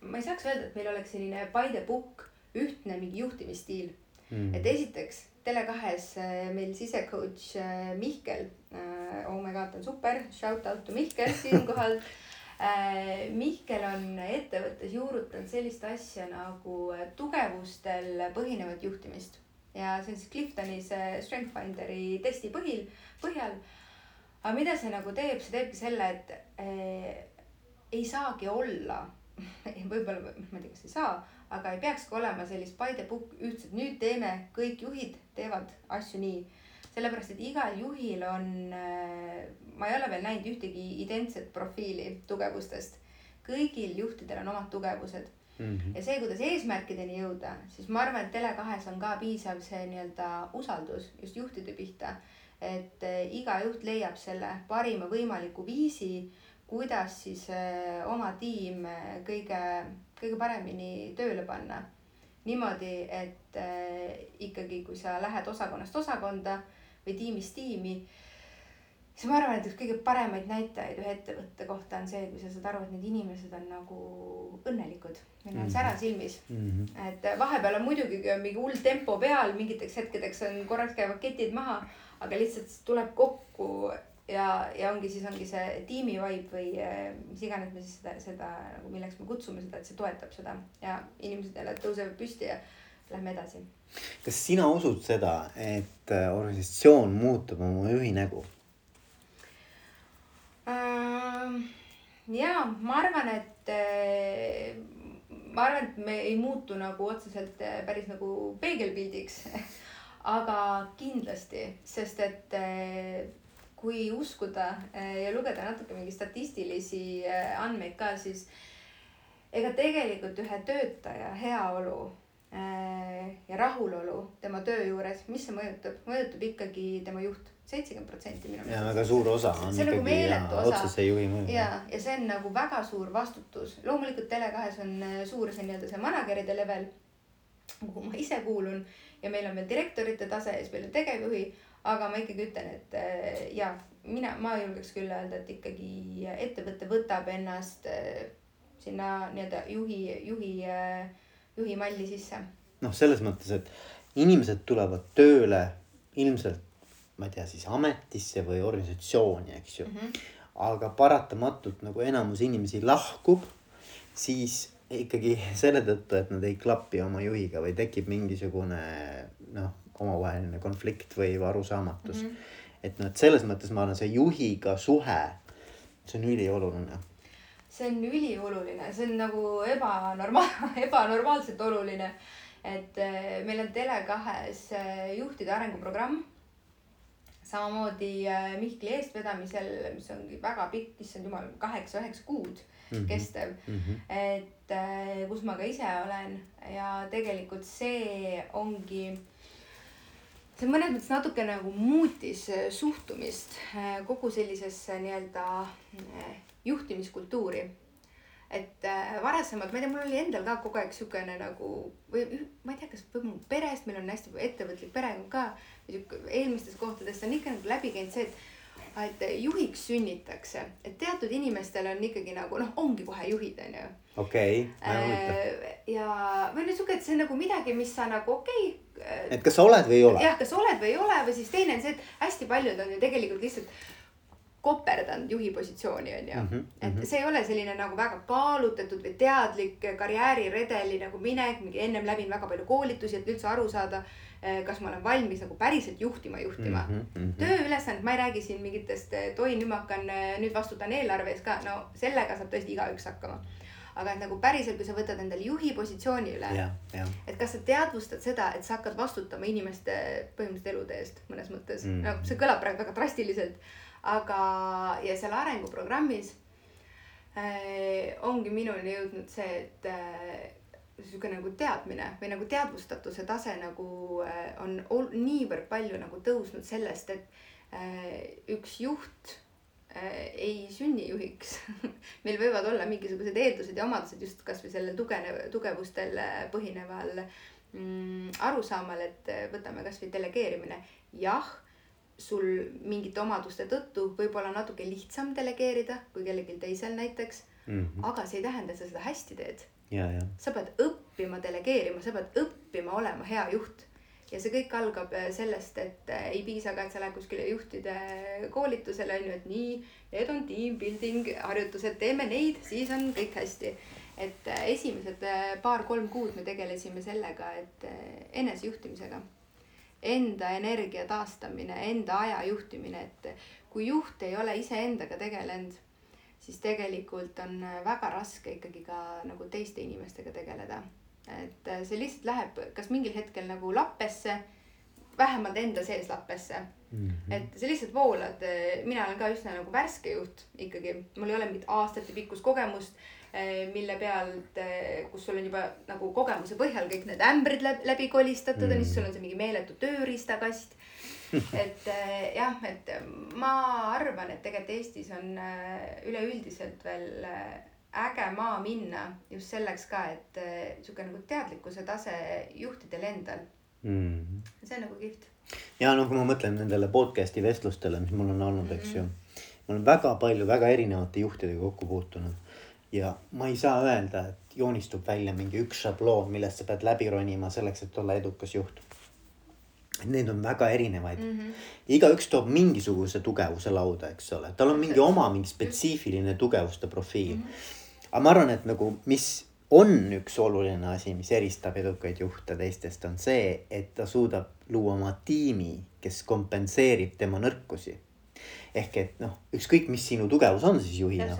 ma ei saaks öelda, et meil oleks selline by the book ühtne mingi juhtimisstiil mm.. et esiteks Tele2-s äh, meil sisecoach äh, Mihkel. Äh, oh my god, ta on super, shout out to Mihkel siinkohal Mihkel on ettevõttes juurutanud sellist asja nagu tugevustel põhinevat juhtimist ja see on siis Cliftonis Strength Finderi testi põhil, põhjal. aga mida see nagu teeb, see teebki selle, et äh, ei saagi olla võib-olla, ma ei tea, kas ei saa, aga ei peakski olema sellist the book ühtset, nüüd teeme, kõik juhid teevad asju nii. sellepärast, et igal juhil on, äh, ma ei ole veel näinud ühtegi identset profiili tugevustest. kõigil juhtidel on omad tugevused mm. -hmm. ja see, kuidas eesmärkideni jõuda, siis ma arvan, et Tele2-s on ka piisav see nii-öelda usaldus just juhtide pihta. et äh, iga juht leiab selle parima võimaliku viisi, kuidas siis äh, oma tiim kõige kõige paremini tööle panna. niimoodi, et äh, ikkagi, kui sa lähed osakonnast osakonda või tiimist tiimi, siis ma arvan, et üks kõige paremaid näitajaid ühe ettevõtte kohta on see, kui sa saad aru, et need inimesed on nagu õnnelikud. Neil on mhm. sära silmis mm. -hmm. et vahepeal on muidugi mingi hull tempo peal, mingiteks hetkedeks on korraks käivad ketid maha, aga lihtsalt tuleb kokku ja, ja ongi siis ongi see tiimi vibe või eh, mis iganes me siis seda, seda nagu milleks me kutsume seda, et see toetab seda ja inimesed jälle tõusevad püsti ja lähme edasi. kas sina usud seda, et eh, organisatsioon muutub oma juhi nägu ähm,? ja ma arvan, et äh, ma arvan, et me ei muutu nagu otseselt päris nagu peegelpildiks aga kindlasti, sest et äh, kui uskuda eh, ja lugeda natuke mingi statistilisi eh, andmeid ka, siis ega tegelikult ühe töötaja heaolu eh, ja rahulolu tema töö juures, mis see mõjutab, mõjutab ikkagi tema juht, seitsekümmend protsenti minu meelest. ja väga suur osa on see ikkagi nagu ja, otsese juhi mõju. ja, ja see on nagu väga suur vastutus, loomulikult Tele2-s on suur see nii-öelda see manager'ide level, kuhu ma ise kuulun ja meil on veel direktorite tase ja siis meil on tegevjuhi aga ma ikkagi ütlen, et äh, ja mina, ma julgeks küll öelda, et ikkagi ettevõte võtab ennast äh, sinna nii-öelda juhi, juhi, äh, juhi malli sisse. noh, selles mõttes, et inimesed tulevad tööle ilmselt, ma ei tea, siis ametisse või organisatsiooni, eks ju mm. -hmm. aga paratamatult nagu enamus inimesi lahkub, siis ikkagi selle tõttu, et nad ei klapi oma juhiga või tekib mingisugune noh omavaheline konflikt või arusaamatus mm. -hmm. et noh, et selles mõttes ma arvan, see juhiga suhe, see on ülioluline. see on ülioluline, see on nagu ebanormaal, ebanormaalselt oluline. et äh, meil on Tele2-s äh, juhtide arenguprogramm. samamoodi äh, Mihkli eestvedamisel, mis ongi väga pikk, issand jumal, kaheksa-üheksa kuud mm -hmm. kestev mm. -hmm. et kus ma ka ise olen ja tegelikult see ongi see mõnes mõttes natuke nagu muutis äh, suhtumist äh, kogu sellisesse nii-öelda äh, juhtimiskultuuri. et varasemalt, ma ei tea, mul oli endal ka kogu aeg siukene nagu või ma ei tea, kas või mu perest, meil on hästi ettevõtlik perekond ka. eelmistes kohtades on ikka nagu läbi käinud see, et et juhiks sünnitakse, et teatud inimestel on ikkagi nagu noh, ongi kohe juhid, onju. Okei okay,, väga huvitav. ja või no sihuke, et see on nagu midagi, mis sa nagu okei okay,. et kas sa oled või ei ole. jah, kas oled või ei ole või siis teine on see, et hästi paljud on ju tegelikult lihtsalt koperdanud juhi positsiooni, on ju mm. -hmm, et mm -hmm. see ei ole selline nagu väga kaalutletud või teadlik karjääriredeli nagu minek, mingi ennem läbinud väga palju koolitusi, et üldse aru saada Eh, kas ma olen valmis nagu päriselt juhtima, juhtima mm. -hmm, mm -hmm. tööülesanded, ma ei räägi siin mingitest, et oi, nüüd ma hakkan, nüüd vastutan eelarve eest ka, no sellega saab tõesti igaüks hakkama. Aga et nagu päriselt, kui sa võtad endale juhi positsiooni üle. et kas sa teadvustad seda, et sa hakkad vastutama inimeste põhimõtteliselt elude eest mõnes mõttes mm., noh, see kõlab praegu väga drastiliselt, aga, ja seal arenguprogrammis äh, ongi minuni jõudnud see, et äh, sihuke nagu teadmine või nagu teadvustatuse tase nagu äh, on niivõrd palju nagu tõusnud sellest, et üks juht ei sünni juhiks meil võivad olla mingisugused eeldused ja omadused just kasvõi sellel tugene, tugevustel põhineval mm, arusaamal, et äh, võtame kasvõi delegeerimine. jah, sul mingite omaduste tõttu võib olla natuke lihtsam delegeerida kui kellelgi teisel näiteks mm. -hmm. aga see ei tähenda, et sa seda hästi teed. sa pead õppima delegeerima, sa pead õppima olema hea juht ja see kõik algab äh, sellest, et äh, ei piisa ka, et sa lähed kuskile juhtide koolitusele on ju, et nii, need on team building harjutused, teeme neid, siis on kõik hästi. et äh, esimesed paar-kolm kuud me tegelesime sellega, et enesejuhtimisega. Enda energia taastamine, enda aja juhtimine, et kui juht ei ole iseendaga tegelenud, siis tegelikult on väga raske ikkagi ka nagu teiste inimestega tegeleda et äh, see lihtsalt läheb kas mingil hetkel nagu lappesse, vähemalt enda sees lappesse mm. -hmm. et sa lihtsalt voolad, äh, mina olen ka üsna nagu värske juht ikkagi, mul ei ole mingit aastate pikkust kogemust, äh, mille pealt, kus sul on juba nagu kogemuse põhjal kõik need ämbrid läbi, läbi kolistatud mm -hmm. ja siis sul on see mingi meeletu tööriistakast et jah, et ma arvan, et tegelikult Eestis on üleüldiselt veel äge maa minna just selleks ka, et äh, sihuke nagu teadlikkuse tase juhtidel endal mm. -hmm. see on nagu kihvt. ja noh, kui ma mõtlen nendele podcast'i vestlustele, mis mul on olnud mm, -hmm. eks ju. ma olen väga palju väga erinevate juhtidega kokku puutunud ja ma ei saa öelda, et joonistub välja mingi üks šabloon, millest sa pead läbi ronima selleks, et olla edukas juht. Neid on väga erinevaid mm. -hmm. igaüks toob mingisuguse tugevuse lauda, eks ole, tal on mingi oma mingi spetsiifiline tugevuste profiil mm. -hmm aga ma arvan, et nagu, mis on üks oluline asi, mis eristab edukaid juhte teistest, on see, et ta suudab luua oma tiimi, kes kompenseerib tema nõrkusi. ehk et noh, ükskõik, mis sinu tugevus on siis juhina.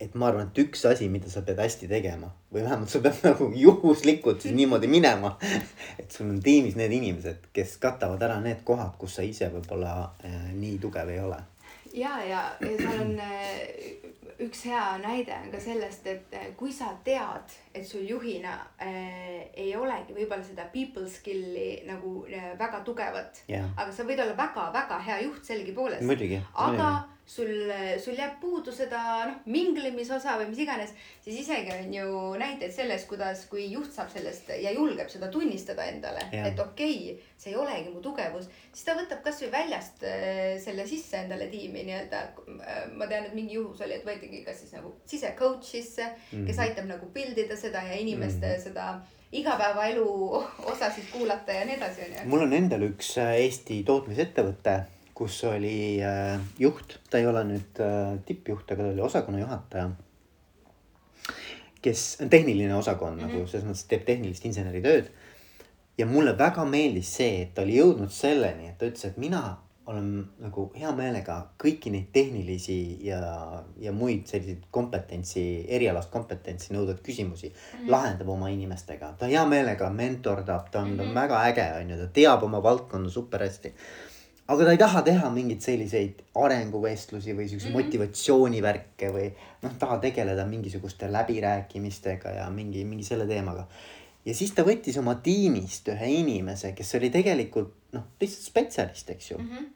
et ma arvan, et üks asi, mida sa pead hästi tegema või vähemalt sa pead nagu juhuslikult siis niimoodi minema. et sul on tiimis need inimesed, kes katavad ära need kohad, kus sa ise võib-olla äh, nii tugev ei ole. ja, ja, ja seal on äh, üks hea näide on ka sellest, et eh, kui sa tead, et sul juhina äh, ei olegi võib-olla seda people skill'i nagu äh, väga tugevat yeah., aga sa võid olla väga-väga hea juht sellegipoolest. aga muidugi sul, sul jääb puudu seda noh, minglemisosa või mis iganes, siis isegi on ju näiteid sellest, kuidas, kui juht saab sellest ja julgeb seda tunnistada endale, et okei okay,, see ei olegi mu tugevus, siis ta võtab kasvõi väljast äh, selle sisse endale tiimi nii-öelda. ma tean, et mingi juhus oli, et võetigi kas siis nagu sise coach sisse mm, -hmm. kes mhm. aitab nagu build ida seda ja inimeste mm seda igapäevaelu osasid kuulata ja nii edasi, onju. mul on endal üks äh, Eesti tootmisettevõte kus oli äh, juht, ta ei ole nüüd äh, tippjuht, aga ta oli osakonna juhataja. kes, tehniline osakond mm -hmm. nagu mhm. selles mõttes teeb tehnilist inseneritööd. ja mulle väga meeldis see, et ta oli jõudnud selleni, et ta ütles, et mina olen nagu hea meelega kõiki neid tehnilisi ja, ja muid selliseid kompetentsi, erialast kompetentsi nõudvaid küsimusi mm -hmm. lahendab oma inimestega. ta hea meelega mentordab, ta on mm, -hmm. on väga äge, on ju, ta teab oma valdkonda super hästi aga ta ei taha teha mingeid selliseid arenguvestlusi või siukseid mm -hmm. motivatsioonivärke või noh, taha tegeleda mingisuguste läbirääkimistega ja mingi, mingi selle teemaga. ja siis ta võttis oma tiimist ühe inimese, kes oli tegelikult noh, lihtsalt spetsialist, eks ju mm. -hmm.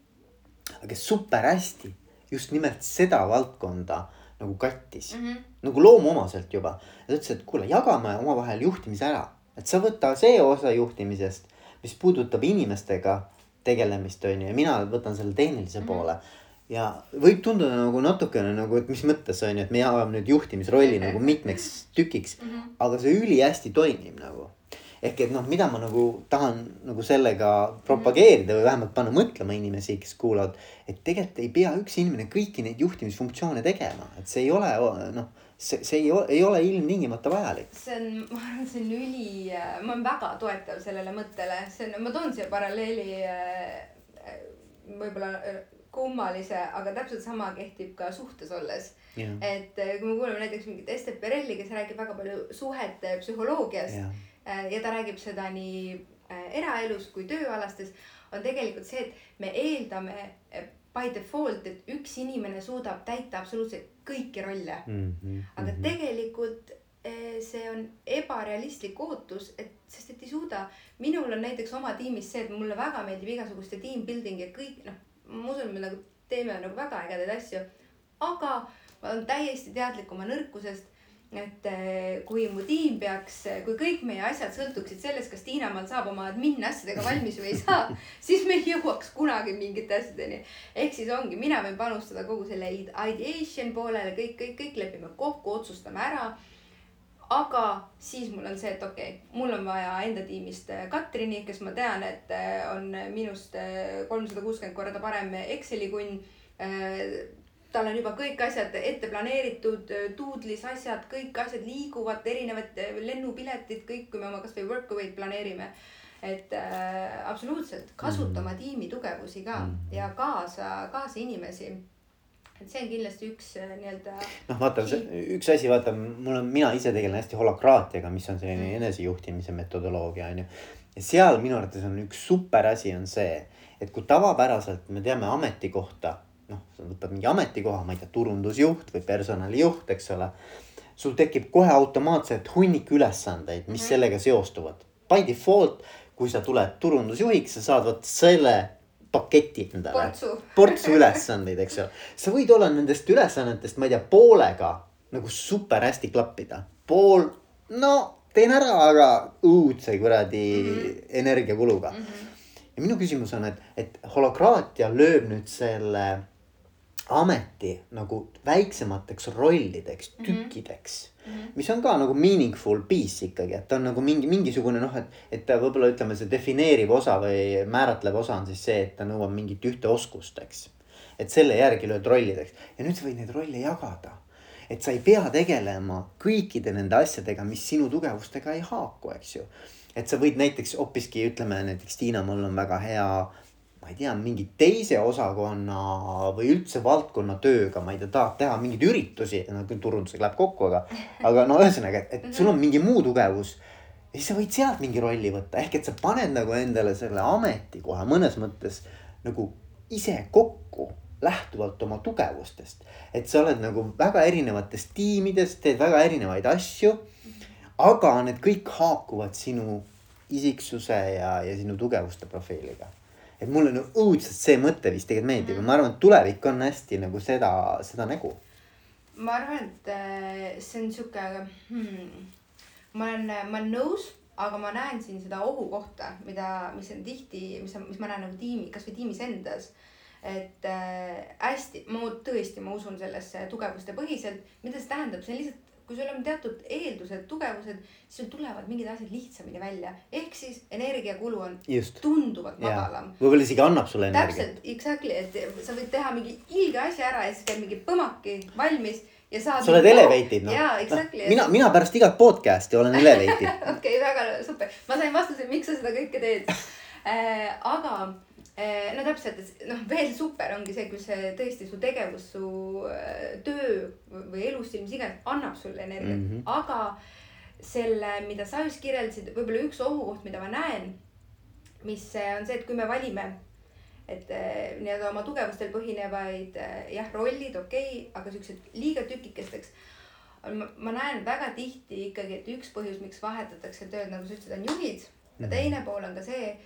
Aga kes super hästi just nimelt seda valdkonda nagu kattis mm, -hmm. nagu loomuomaselt juba. ta ütles, et kuule, jagame omavahel juhtimise ära, et sa võta see osa juhtimisest, mis puudutab inimestega tegelemist, on ju, ja mina võtan selle tehnilise mm -hmm. poole. ja võib tunduda nagu natukene nagu, et mis mõttes on ju, et me jagame nüüd juhtimisrolli -hmm. nagu mitmeks tükiks mm. -hmm. aga see ülihästi toimib nagu. Ehk et noh, mida ma nagu tahan nagu sellega propageerida või vähemalt panna mõtlema inimesi, kes kuulavad. et tegelikult ei pea üks inimene kõiki neid juhtimisfunktsioone tegema, et see ei ole noh see, see ei ole, ei ole ilmtingimata vajalik. see on, ma arvan, see on üli, ma olen väga toetav sellele mõttele, see on, ma toon siia paralleeli äh, võib-olla äh, kummalise, aga täpselt sama kehtib ka suhtes olles. jah, et kui me kuuleme näiteks mingit Ester Perelli, kes räägib väga palju suhete psühholoogiast äh, ja ta räägib seda nii äh, eraelus kui tööalastes, on tegelikult see, et me eeldame eh, by default, et üks inimene suudab täita absoluutselt kõiki rolle. Mhm, aga tegelikult eh, see on ebarealistlik ootus, et sest et ei suuda. minul on näiteks oma tiimis see, et mulle väga meeldib igasuguste team building ja kõik noh, ma usun, me nagu teeme nagu väga ägedaid asju. aga ma olen täiesti teadlik oma nõrkusest. Et eh, kui mu tiim peaks, kui kõik meie asjad sõltuksid sellest, kas Tiinamaa saab oma admin asjadega valmis või ei saa, siis me ei jõuaks kunagi mingite asjadeni. ehk siis ongi, mina võin panustada kogu selle ideation poolele, kõik, kõik, kõik lepime kokku, otsustame ära aga siis mul on see, et okei okay,, mul on vaja enda tiimist äh, Katrini, kes ma tean, et äh, on minust kolmsada kuuskümmend korda parem Exceli kunn. Tal on juba kõik asjad ette planeeritud, Doodle'is asjad, kõik asjad liiguvad, erinevad äh, lennupiletid, kõik, kui me oma kasvõi workaway'd planeerime. et äh, absoluutselt kasuta oma tiimi tugevusi ka Mhm. ja kaasa, kaasa inimesi. et see on kindlasti üks äh, nii-öelda noh, vaata, üks asi, vaata, mul on, mina ise tegelen hästi holokraatiaga, mis on selline enesejuhtimise metodoloogia on ju. ja seal minu arvates on üks super asi on see, et kui tavapäraselt me teame ametikohta, noh, sa võtad mingi ametikoha, ma ei tea, turundusjuht või personalijuht, eks ole. sul tekib kohe automaatselt hunnik ülesandeid, mis Mhm. sellega seostuvad. By default, kui sa tuled turundusjuhiks, sa saad vot selle paketi endale portsu. portsu ülesandeid, eks ole. sa võid olla nendest ülesannetest, ma ei tea, poolega nagu super hästi klappida. pool, no teen ära, aga õudse kuradi mm -hmm. energiakuluga mm. -hmm. ja minu küsimus on, et, et holokraatia lööb nüüd selle ameti nagu väiksemateks rollideks, tükkideks mm. -hmm. mis on ka nagu meaningful piece ikkagi, et ta on nagu mingi, mingisugune noh, et, et ta võib-olla ütleme, see defineeriv osa või määratlev osa on siis see, et ta nõuab mingit ühte oskust, eks. et selle järgi lööd rollideks ja nüüd sa võid neid rolle jagada. et sa ei pea tegelema kõikide nende asjadega, mis sinu tugevustega ei haaku, eks ju. et sa võid näiteks hoopiski ütleme näiteks Tiina, mul on väga hea ma ei tea, mingi teise osakonna või üldse valdkonna tööga, ma ei tea, tahad teha mingeid üritusi, no küll turundusega läheb kokku, aga, aga no ühesõnaga, et, et sul on mingi muu tugevus. ja siis sa võid sealt mingi rolli võtta, ehk et sa paned nagu endale selle ametikoha mõnes mõttes nagu ise kokku lähtuvalt oma tugevustest. et sa oled nagu väga erinevates tiimides, teed väga erinevaid asju. aga need kõik haakuvad sinu isiksuse ja, ja sinu tugevuste profiiliga et mulle nagu õudselt see mõtteviis tegelikult meeldib ja ma arvan, et tulevik on hästi nagu seda, seda nägu. ma arvan, et äh, see on sihuke hmm,, ma olen, ma olen nõus, aga ma näen siin seda ohukohta, mida, mis on tihti, mis mis ma näen nagu tiimi, kasvõi tiimis endas. et äh, hästi, ma tõesti, ma usun sellesse tugevuste põhiselt, mida see tähendab, see on lihtsalt, kui sul on teatud eeldused, tugevused, siis sul tulevad mingid asjad lihtsamini välja, ehk siis energiakulu on just. tunduvalt ja madalam, võib-olla isegi annab sulle energiat. täpselt, exactly, et sa võid teha mingi ilge asja ära ja siis käib mingi põmaki valmis ja saad. sa oled elevated noh jaa, exactly. mina, mina pärast igat podcast'i olen elevated. okei, väga super, ma sain vastuse, miks sa seda kõike teed äh,. aga no täpselt, noh, veel super ongi see, kui see tõesti su tegevus, su äh, töö või elustiil, mis iganes, annab sulle energiat mm. -hmm. aga selle, mida sa just kirjeldasid, võib-olla üks ohukoht, mida ma näen, mis äh, on see, et kui me valime et nii-öelda oma tugevustel põhinevaid jah, rollid, okei okay,, aga siuksed liiga tükikesteks. ma, näen väga tihti ikkagi, et üks põhjus, miks vahetatakse tööd, nagu sa ütlesid, on juhid. ja Mhm. teine pool on ka see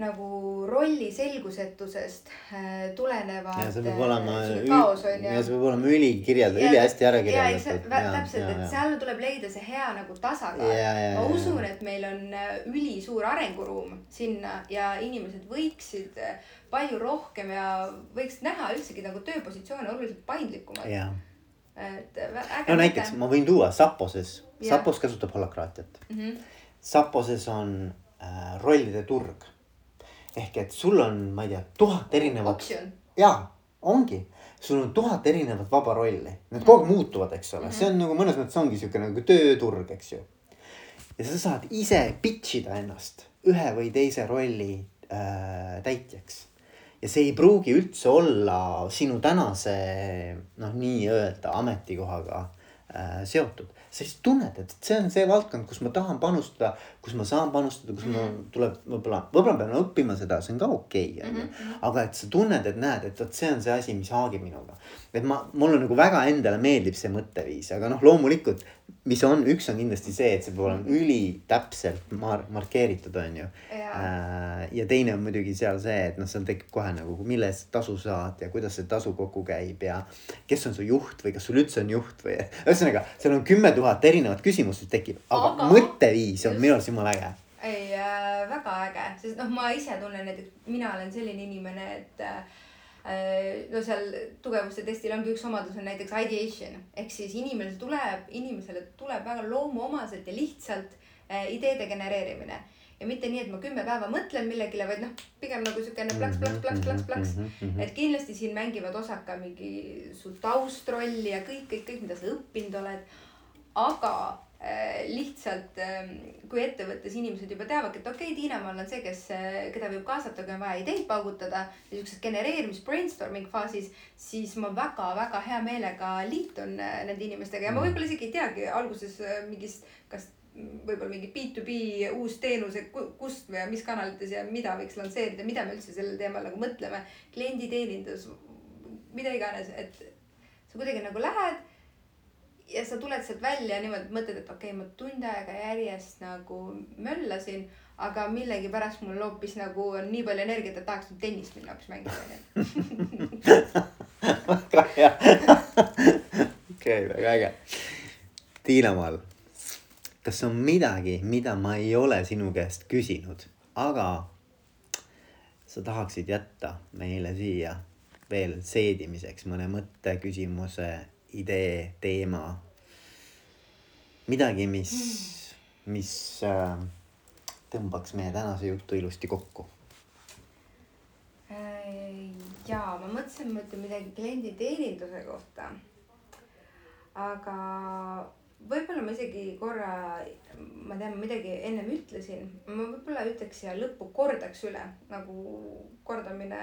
nagu rolli selgusetusest äh, tulenevad. ja see peab olema, on ja ju see peab olema ülikirjeldatud, ülihästi ära kirjeldatud. täpselt, et seal tuleb leida see hea nagu tasakaal Ja, ja, ma ja, usun, ja. et meil on äh, ülisuur arenguruum sinna ja inimesed võiksid äh, palju rohkem ja võiksid näha üldsegi nagu tööpositsioone oluliselt paindlikumalt. et äge. no näiteks ma võin tuua Saposes. Sapos kasutab holokraatiat. mm. -hmm. Saposes on äh, rollide turg. Ehk et sul on, ma ei tea, tuhat erinevat jaa, ongi, sul on tuhat erinevat vaba rolli, need kogu aeg muutuvad, eks ole, see on nagu mõnes mõttes ongi sihuke nagu tööturg, eks ju. ja sa saad ise pitch ida ennast ühe või teise rolli äh, täitjaks. ja see ei pruugi üldse olla sinu tänase noh, nii-öelda ametikohaga seotud sa lihtsalt tunned, et see on see valdkond, kus ma tahan panustada, kus ma saan panustada, kus mm -hmm. mul mhm. tuleb võib-olla, võib-olla pean õppima seda, see on ka okei okay,, onju. Mhm. aga et sa tunned, et näed, et vot see on see asi, mis haagib minuga. Et ma, mulle nagu väga endale meeldib see mõtteviis, aga noh, loomulikult mis on, üks on kindlasti see, et see peab olema ülitäpselt mar-, markeeritud, on ju. Äh, ja teine on muidugi seal see, et noh, seal tekib kohe nagu, mille eest tasu saad ja kuidas see tasu kokku käib ja kes on su juht või kas sul üldse on juht või ühesõnaga, seal on kümme tuhat erinevat küsimust, mis tekib, aga, aga mõtteviis on minu arust jumala äge. ei äh,, väga äge, sest noh, ma ise tunnen näiteks, mina olen selline inimene, et Äh, no seal tugevuste testil ongi üks omadus on näiteks ideation ehk siis inimene tuleb, inimesele tuleb väga loomuomaselt ja lihtsalt äh, ideede genereerimine ja mitte nii, et ma kümme päeva mõtlen millegile, vaid noh, pigem nagu siukene plaks, plaks, plaks, plaks, plaks. Mhm, mhm, mhm, et kindlasti siin mängivad osa ka mingi su taustrolli ja kõik, kõik, kõik, mida sa õppinud oled. aga Äh, lihtsalt ähm, kui ettevõttes inimesed juba teavadki, et okei okay,, Tiinamaal on see, kes, äh, keda võib kaasata, kui on vaja ideid paugutada. niisuguses genereerimis brainstorming faasis, siis ma väga-väga hea meelega liitun äh, nende inimestega ja ma mm. võib-olla isegi ei teagi alguses mingist, kas võib-olla mingi B2B uus teenus, et kust või mis kanalites ja mida võiks lansseerida, mida me üldse sellel teemal nagu mõtleme. klienditeenindus, mida iganes, et sa kuidagi nagu lähed ja sa tuled sealt välja niimoodi, mõtled, et okei okay,, ma tund aega järjest nagu möllasin, aga millegipärast mul hoopis nagu on nii palju energiat, et tahaks nüüd tennist minna hoopis mängima väga hea. okei, väga äge. Tiina-Mall, kas on midagi, mida ma ei ole sinu käest küsinud, aga sa tahaksid jätta meile siia veel seedimiseks mõne mõtte, küsimuse idee, teema. midagi, mis, mis äh, tõmbaks meie tänase jutu ilusti kokku. Äh, ja ma mõtlesin, ma ütlen midagi klienditeeninduse kohta. aga võib-olla ma isegi korra, ma tean, ma midagi ennem ütlesin, ma võib-olla ütleks siia lõppu kordaks üle nagu kordamine.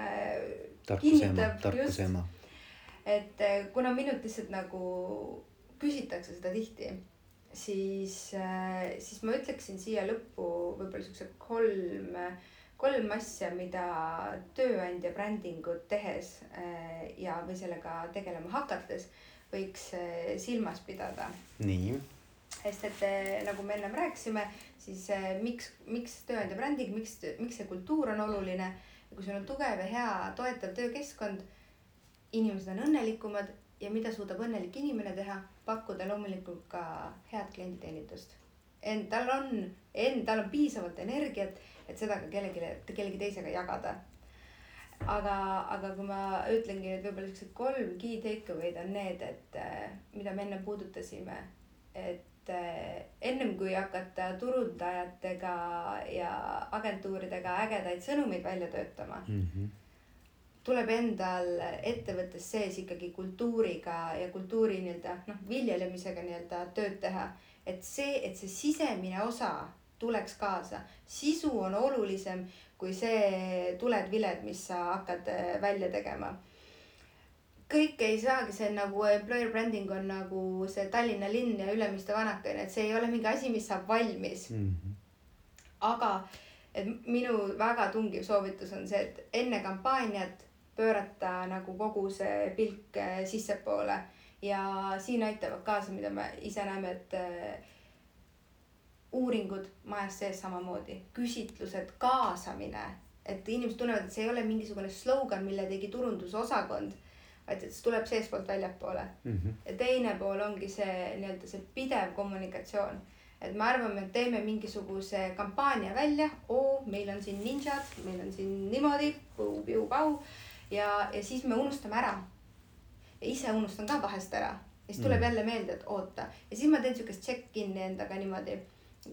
tarkuse ema, tarkuse ema et eh, kuna minult lihtsalt nagu küsitakse seda tihti, siis, eh, siis ma ütleksin siia lõppu võib-olla siukse kolm, kolm asja, mida tööandja brändingut tehes eh, ja, või sellega tegelema hakates võiks silmas pidada. nii sest et nagu me ennem rääkisime, siis miks, miks tööandja bränding, miks, miks see kultuur on oluline. kui sul on tugev ja hea toetav töökeskkond inimesed on õnnelikumad ja mida suudab õnnelik inimene teha, pakkuda loomulikult ka head klienditeenindust. ent tal on, end, tal on piisavalt energiat, et seda ka kellelegi, kellegi teisega jagada. aga, aga kui ma ütlengi nüüd võib-olla siuksed kolm key takeaway'd on need, et mida me enne puudutasime, et ennem kui hakata turundajatega ja agentuuridega ägedaid sõnumeid välja töötama mm. -hmm tuleb endal ettevõttes sees ikkagi kultuuriga ja kultuuri nii-öelda noh, viljelemisega nii-öelda tööd teha. et see, et see sisemine osa tuleks kaasa, sisu on olulisem kui see tuled-viled, mis sa hakkad äh, välja tegema. kõik ei saagi, see on nagu employer branding on nagu see Tallinna linn ja Ülemiste vanake, et see ei ole mingi asi, mis saab valmis mm. -hmm. aga et minu väga tungiv soovitus on see, et enne kampaaniat pöörata nagu kogu see pilk äh, sissepoole. Ja siin aitavad kaasa, mida me ise näeme, et äh, uuringud majas sees samamoodi, küsitlused, kaasamine, et inimesed tunnevad, et see ei ole mingisugune slogan, mille tegi turundusosakond, vaid et see tuleb seestpoolt väljapoole. Mm. -hmm. ja teine pool ongi see nii-öelda see pidev kommunikatsioon. Et me arvame, et teeme mingisuguse kampaania välja, oo, meil on siin ninjad, meil on siin niimoodi, piu-piu-pau ja, ja siis me unustame ära. ja ise unustan ka vahest ära ja siis tuleb mm. jälle meelde, et oota ja siis ma teen siukest check-in'i endaga niimoodi.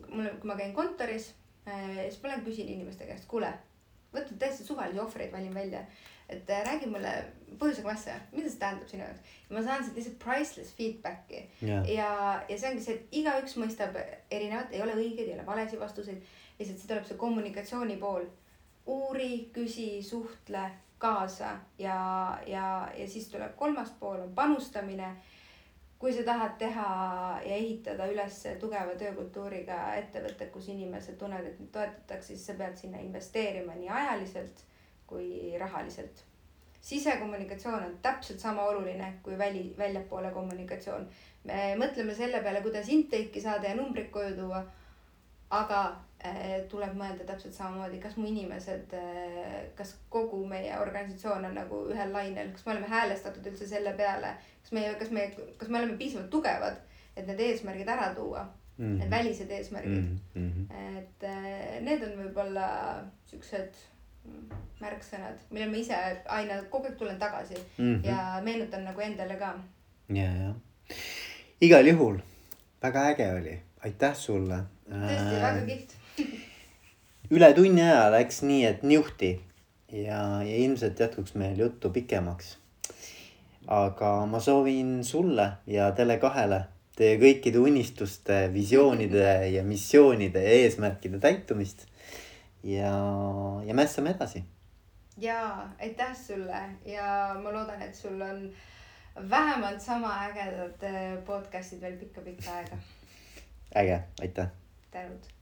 mul, kui ma käin kontoris äh,, siis ma lähen küsin inimeste käest, kuule, võtan täiesti suvalisi ohvreid, valin välja. et äh, räägi mulle põhjusega massa, mida see tähendab sinu jaoks. ja ma saan sealt lihtsalt priceless feedback'i yeah. ja, ja see ongi see, et igaüks mõistab erinevat, ei ole õigeid, ei ole valesid vastuseid. lihtsalt see tuleb see kommunikatsiooni pool. uuri, küsi, suhtle kaasa ja, ja, ja siis tuleb kolmas pool on panustamine. kui sa tahad teha ja ehitada üles tugeva töökultuuriga ettevõtte, kus inimesed tunnevad, et neid toetatakse, siis sa pead sinna investeerima nii ajaliselt kui rahaliselt sisekommunikatsioon on täpselt sama oluline kui väli, väljapoole kommunikatsioon. me mõtleme selle peale, kuidas intake'i saada ja numbrid koju tuua. Aga äh, tuleb mõelda täpselt samamoodi, kas mu inimesed äh,, kas kogu meie organisatsioon on nagu ühel lainel, kas me oleme häälestatud üldse selle peale, kas me, kas me, kas me oleme piisavalt tugevad, et need eesmärgid ära tuua mm, -hmm. need välised eesmärgid mm. -hmm. et äh, need on võib-olla siuksed märksõnad, millele ma ise aina kogu aeg tulen tagasi mm -hmm. ja meenutan nagu endale ka. ja, ja igal juhul väga äge oli, aitäh sulle. tõesti äh, väga kihvt üle tunni aja läks nii, et niuhti ja, ja ilmselt jätkuks meil juttu pikemaks. aga ma soovin sulle ja Tele2-le teie kõikide unistuste, visioonide ja missioonide ja eesmärkide täitumist ja, ja mässame edasi. ja aitäh sulle ja ma loodan, et sul on vähemalt sama ägedad äh, podcast'id veel pikka-pikka aega. Äge, aitäh. tänud